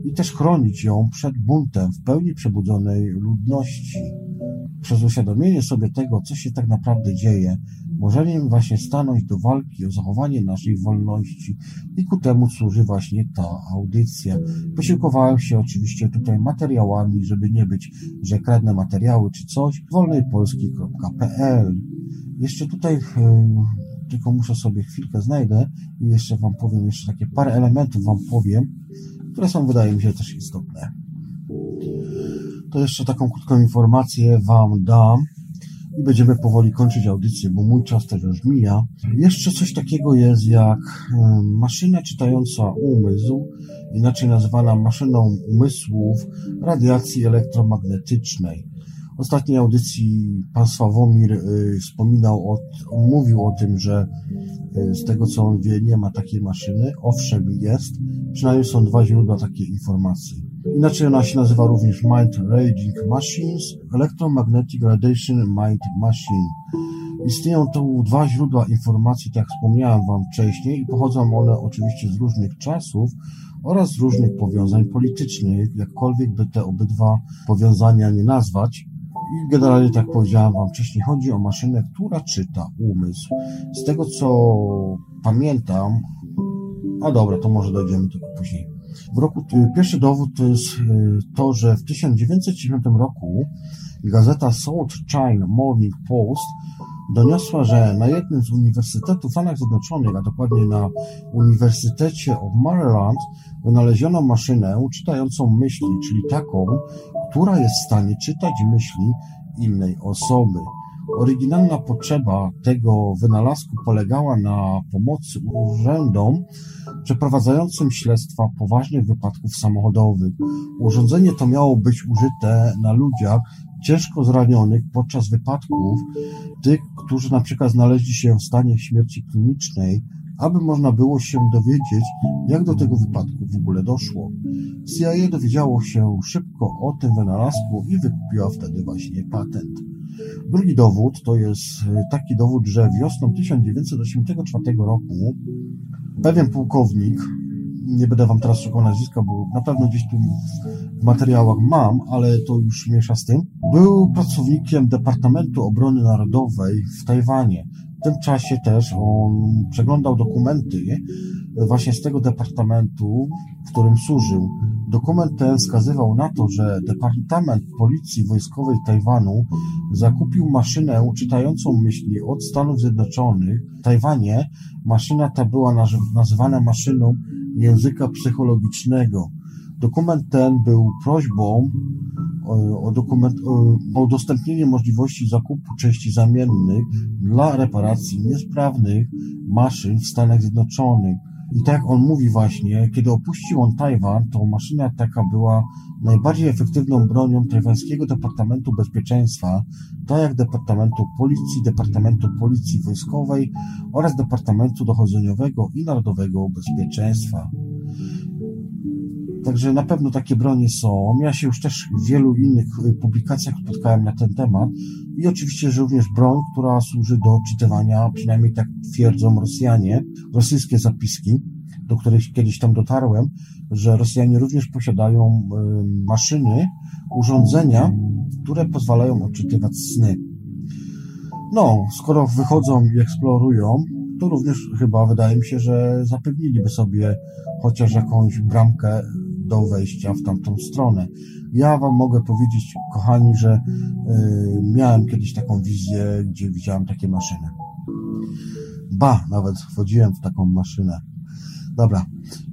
A: i też chronić ją przed buntem w pełni przebudzonej ludności. Przez uświadomienie sobie tego, co się tak naprawdę dzieje, możemy właśnie stanąć do walki o zachowanie naszej wolności i ku temu służy właśnie ta audycja. Posiłkowałem się oczywiście tutaj materiałami, żeby nie być, że kradnę materiały czy coś, wolnejpolski.pl Jeszcze tutaj tylko muszę sobie chwilkę znajdę i jeszcze Wam powiem, jeszcze takie parę elementów Wam powiem, które są, wydaje mi się, też istotne. To jeszcze taką krótką informację Wam dam i będziemy powoli kończyć audycję, bo mój czas też już mija. Jeszcze coś takiego jest jak maszyna czytająca umysł, inaczej nazywana maszyną umysłów radiacji elektromagnetycznej. Ostatniej audycji pan Sławomir y, wspominał, o, mówił o tym, że y, z tego co on wie, nie ma takiej maszyny. Owszem, jest. Przynajmniej są dwa źródła takiej informacji. Inaczej ona się nazywa również Mind Raging Machines, Electromagnetic Radiation Mind Machine. Istnieją tu dwa źródła informacji, tak jak wspomniałem Wam wcześniej, i pochodzą one oczywiście z różnych czasów oraz różnych powiązań politycznych, jakkolwiek by te obydwa powiązania nie nazwać. I generalnie, tak jak powiedziałem Wam wcześniej, chodzi o maszynę, która czyta umysł. Z tego co pamiętam, a dobra, to może dojdziemy do tego później. W roku, pierwszy dowód to jest y, to, że w 1909 roku gazeta South China Morning Post doniosła, że na jednym z uniwersytetów w Stanach Zjednoczonych, a dokładnie na Uniwersytecie of Maryland, wynaleziono maszynę czytającą myśli, czyli taką, która jest w stanie czytać myśli innej osoby. Oryginalna potrzeba tego wynalazku polegała na pomocy urzędom przeprowadzającym śledztwa poważnych wypadków samochodowych. Urządzenie to miało być użyte na ludziach ciężko zranionych podczas wypadków, tych, którzy na przykład znaleźli się w stanie śmierci klinicznej, aby można było się dowiedzieć, jak do tego wypadku w ogóle doszło. CIA dowiedziało się szybko o tym wynalazku i wykupiła wtedy właśnie patent. Drugi dowód to jest taki dowód, że wiosną 1984 roku pewien pułkownik, nie będę wam teraz szukał nazwiska, bo na pewno gdzieś tu w materiałach mam, ale to już miesza z tym, był pracownikiem Departamentu Obrony Narodowej w Tajwanie. W tym czasie też on przeglądał dokumenty właśnie z tego departamentu, w którym służył. Dokument ten wskazywał na to, że Departament Policji Wojskowej Tajwanu zakupił maszynę czytającą myśli od Stanów Zjednoczonych. W Tajwanie maszyna ta była nazywana maszyną języka psychologicznego. Dokument ten był prośbą o, dokument, o udostępnienie możliwości zakupu części zamiennych dla reparacji niesprawnych maszyn w Stanach Zjednoczonych. I tak jak on mówi właśnie, kiedy opuścił on Tajwan, to maszyna taka była najbardziej efektywną bronią tajwańskiego Departamentu Bezpieczeństwa, tak jak Departamentu Policji, Departamentu Policji Wojskowej oraz Departamentu Dochodzeniowego i Narodowego Bezpieczeństwa. Także na pewno takie bronie są. Ja się już też w wielu innych publikacjach spotkałem na ten temat. I oczywiście, że również broń, która służy do odczytywania, przynajmniej tak twierdzą Rosjanie, rosyjskie zapiski, do których kiedyś tam dotarłem, że Rosjanie również posiadają maszyny, urządzenia, które pozwalają odczytywać sny. No, skoro wychodzą i eksplorują, to również chyba wydaje mi się, że zapewniliby sobie chociaż jakąś bramkę do wejścia w tamtą stronę. Ja Wam mogę powiedzieć, kochani, że y, miałem kiedyś taką wizję, gdzie widziałem takie maszyny. Ba, nawet wchodziłem w taką maszynę. Dobra,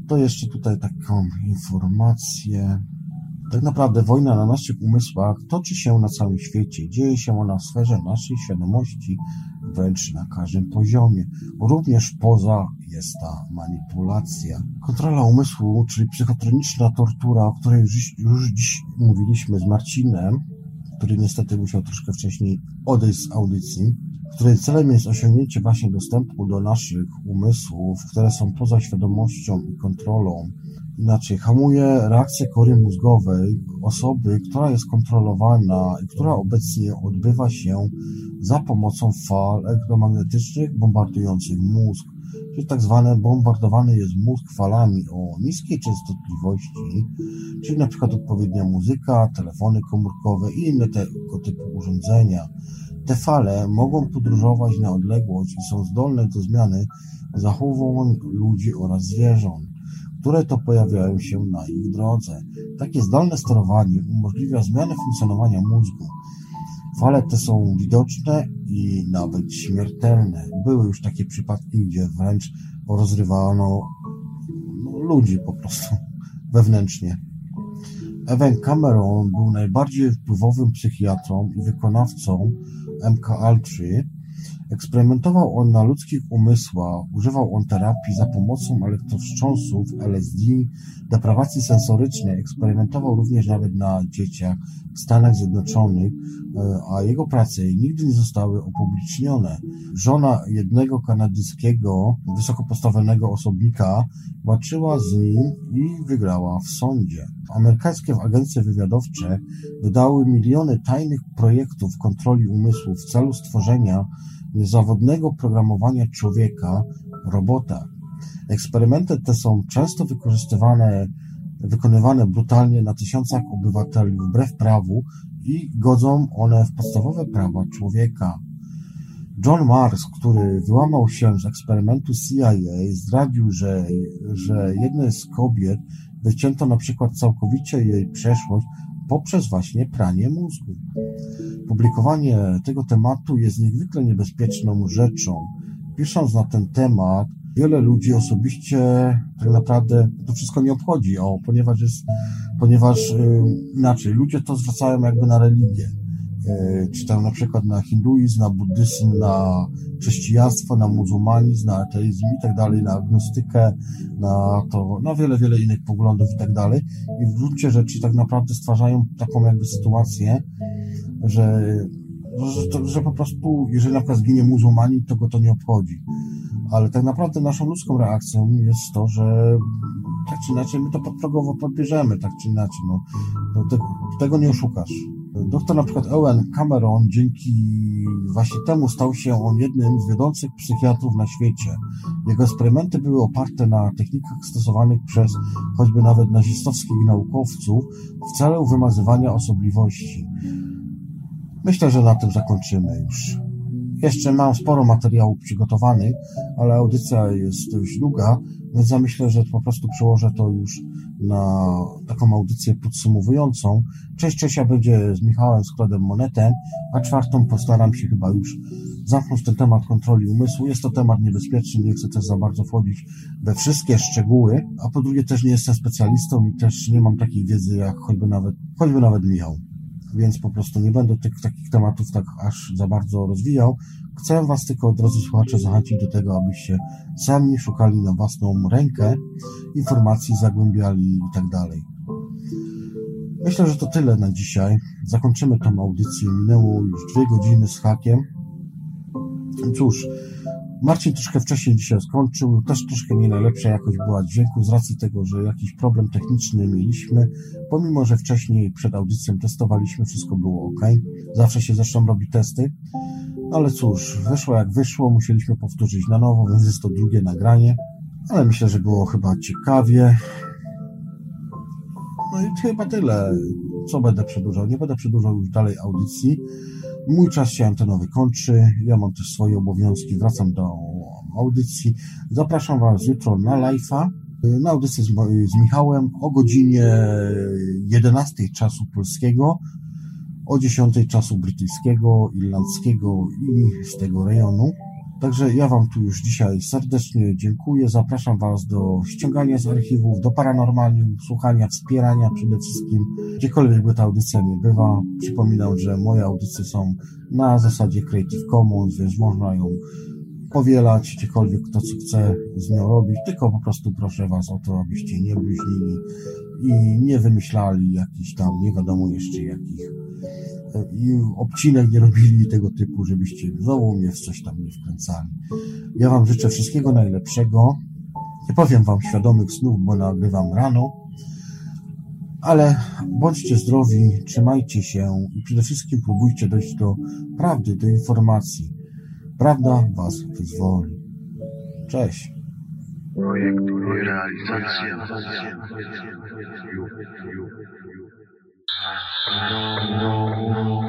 A: to jeszcze tutaj taką informację. Tak naprawdę wojna na naszych umysłach toczy się na całym świecie. Dzieje się ona w sferze naszej świadomości, wręcz na każdym poziomie. Również poza jest ta manipulacja. Kontrola umysłu, czyli psychotroniczna tortura, o której już, już dziś mówiliśmy z Marcinem, który niestety musiał troszkę wcześniej odejść z audycji, której celem jest osiągnięcie właśnie dostępu do naszych umysłów, które są poza świadomością i kontrolą inaczej hamuje reakcję kory mózgowej osoby, która jest kontrolowana i która obecnie odbywa się za pomocą fal elektromagnetycznych bombardujących mózg, czyli tak zwane bombardowany jest mózg falami o niskiej częstotliwości, czyli na przykład odpowiednia muzyka, telefony komórkowe i inne tego typu urządzenia. Te fale mogą podróżować na odległość i są zdolne do zmiany zachowań ludzi oraz zwierząt które to pojawiają się na ich drodze. Takie zdolne sterowanie umożliwia zmianę funkcjonowania mózgu. Fale te są widoczne i nawet śmiertelne. Były już takie przypadki, gdzie wręcz rozrywano no, ludzi po prostu <laughs> wewnętrznie. Evan Cameron był najbardziej wpływowym psychiatrą i wykonawcą MK-Ultra, Eksperymentował on na ludzkich umysłach, używał on terapii za pomocą elektrowstrząsów, LSD, deprawacji sensorycznej, eksperymentował również nawet na dzieciach w Stanach Zjednoczonych, e, a jego prace nigdy nie zostały opublicznione. Żona jednego kanadyjskiego wysoko postawionego osobnika walczyła z nim i wygrała w sądzie. Amerykańskie agencje wywiadowcze wydały miliony tajnych projektów kontroli umysłu w celu stworzenia niezawodnego programowania człowieka, robota. Eksperymenty te są często wykorzystywane, wykonywane brutalnie na tysiącach obywateli wbrew prawu i godzą one w podstawowe prawa człowieka. John Mars, który wyłamał się z eksperymentu CIA, zdradził, że, że jednej z kobiet wycięto na przykład całkowicie jej przeszłość poprzez właśnie pranie mózgu. Publikowanie tego tematu jest niezwykle niebezpieczną rzeczą. Pisząc na ten temat, wiele ludzi osobiście tak naprawdę to wszystko nie obchodzi, o, ponieważ jest, ponieważ yy, inaczej, ludzie to zwracają jakby na religię. Yy, czy tam na przykład na hinduizm, na buddyzm, na chrześcijaństwo, na muzułmanizm, na ateizm i tak dalej, na agnostykę, na to, na wiele, wiele innych poglądów i tak dalej. I w gruncie rzeczy tak naprawdę stwarzają taką jakby sytuację, że, że, że po prostu, jeżeli na przykład zginie muzułmanin, to go to nie obchodzi. Ale tak naprawdę naszą ludzką reakcją jest to, że tak czy inaczej my to podprogowo podbierzemy, tak czy inaczej. No, te, tego nie oszukasz. Doktor na przykład Owen Cameron dzięki właśnie temu stał się on jednym z wiodących psychiatrów na świecie. Jego eksperymenty były oparte na technikach stosowanych przez choćby nawet nazistowskich naukowców w celu wymazywania osobliwości. Myślę, że na tym zakończymy już. Jeszcze mam sporo materiałów przygotowanych, ale audycja jest dość długa, więc ja myślę, że po prostu przełożę to już na taką audycję podsumowującą. Cześć Czesia będzie z Michałem Składem Monetem, a czwartą postaram się chyba już zamknąć ten temat kontroli umysłu. Jest to temat niebezpieczny, nie chcę też za bardzo wchodzić we wszystkie szczegóły, a po drugie też nie jestem specjalistą i też nie mam takiej wiedzy jak choćby nawet, choćby nawet Michał więc po prostu nie będę tych takich tematów tak aż za bardzo rozwijał. Chcę Was tylko, drodzy słuchacze, zachęcić do tego, abyście sami szukali na własną rękę informacji, zagłębiali i tak dalej. Myślę, że to tyle na dzisiaj. Zakończymy tą audycję. Minęło już dwie godziny z hakiem. Cóż, Marcin troszkę wcześniej dzisiaj skończył, też troszkę nie najlepsza jakość była dźwięku z racji tego, że jakiś problem techniczny mieliśmy, pomimo, że wcześniej przed audycją testowaliśmy, wszystko było ok. Zawsze się zresztą robi testy, ale cóż, wyszło jak wyszło, musieliśmy powtórzyć na nowo, więc jest to drugie nagranie, ale myślę, że było chyba ciekawie. No i chyba tyle. Co będę przedłużał? Nie będę przedłużał już dalej audycji. Mój czas się antenowy kończy. Ja mam też swoje obowiązki. Wracam do audycji. Zapraszam Was jutro na live'a. Na audycję z, z Michałem o godzinie 11 czasu polskiego, o 10 czasu brytyjskiego, irlandzkiego i z tego rejonu. Także ja Wam tu już dzisiaj serdecznie dziękuję. Zapraszam Was do ściągania z archiwów, do paranormalium, słuchania, wspierania przede wszystkim. Gdziekolwiek by ta audycja nie bywa. Przypominam, że moje audycje są na zasadzie Creative Commons, więc można ją powielać, gdziekolwiek kto co chce z nią robić, tylko po prostu proszę Was o to, abyście nie bluźnili i nie wymyślali jakichś tam, nie wiadomo jeszcze jakich i obcinek nie robili tego typu, żebyście znowu mnie w coś tam nie wkręcali. Ja Wam życzę wszystkiego najlepszego. Nie powiem Wam świadomych snów, bo nagrywam rano, ale bądźcie zdrowi, trzymajcie się i przede wszystkim próbujcie dojść do prawdy, do informacji. Prawda Was wyzwoli. Cześć. Projekt realizacja. No, no, no.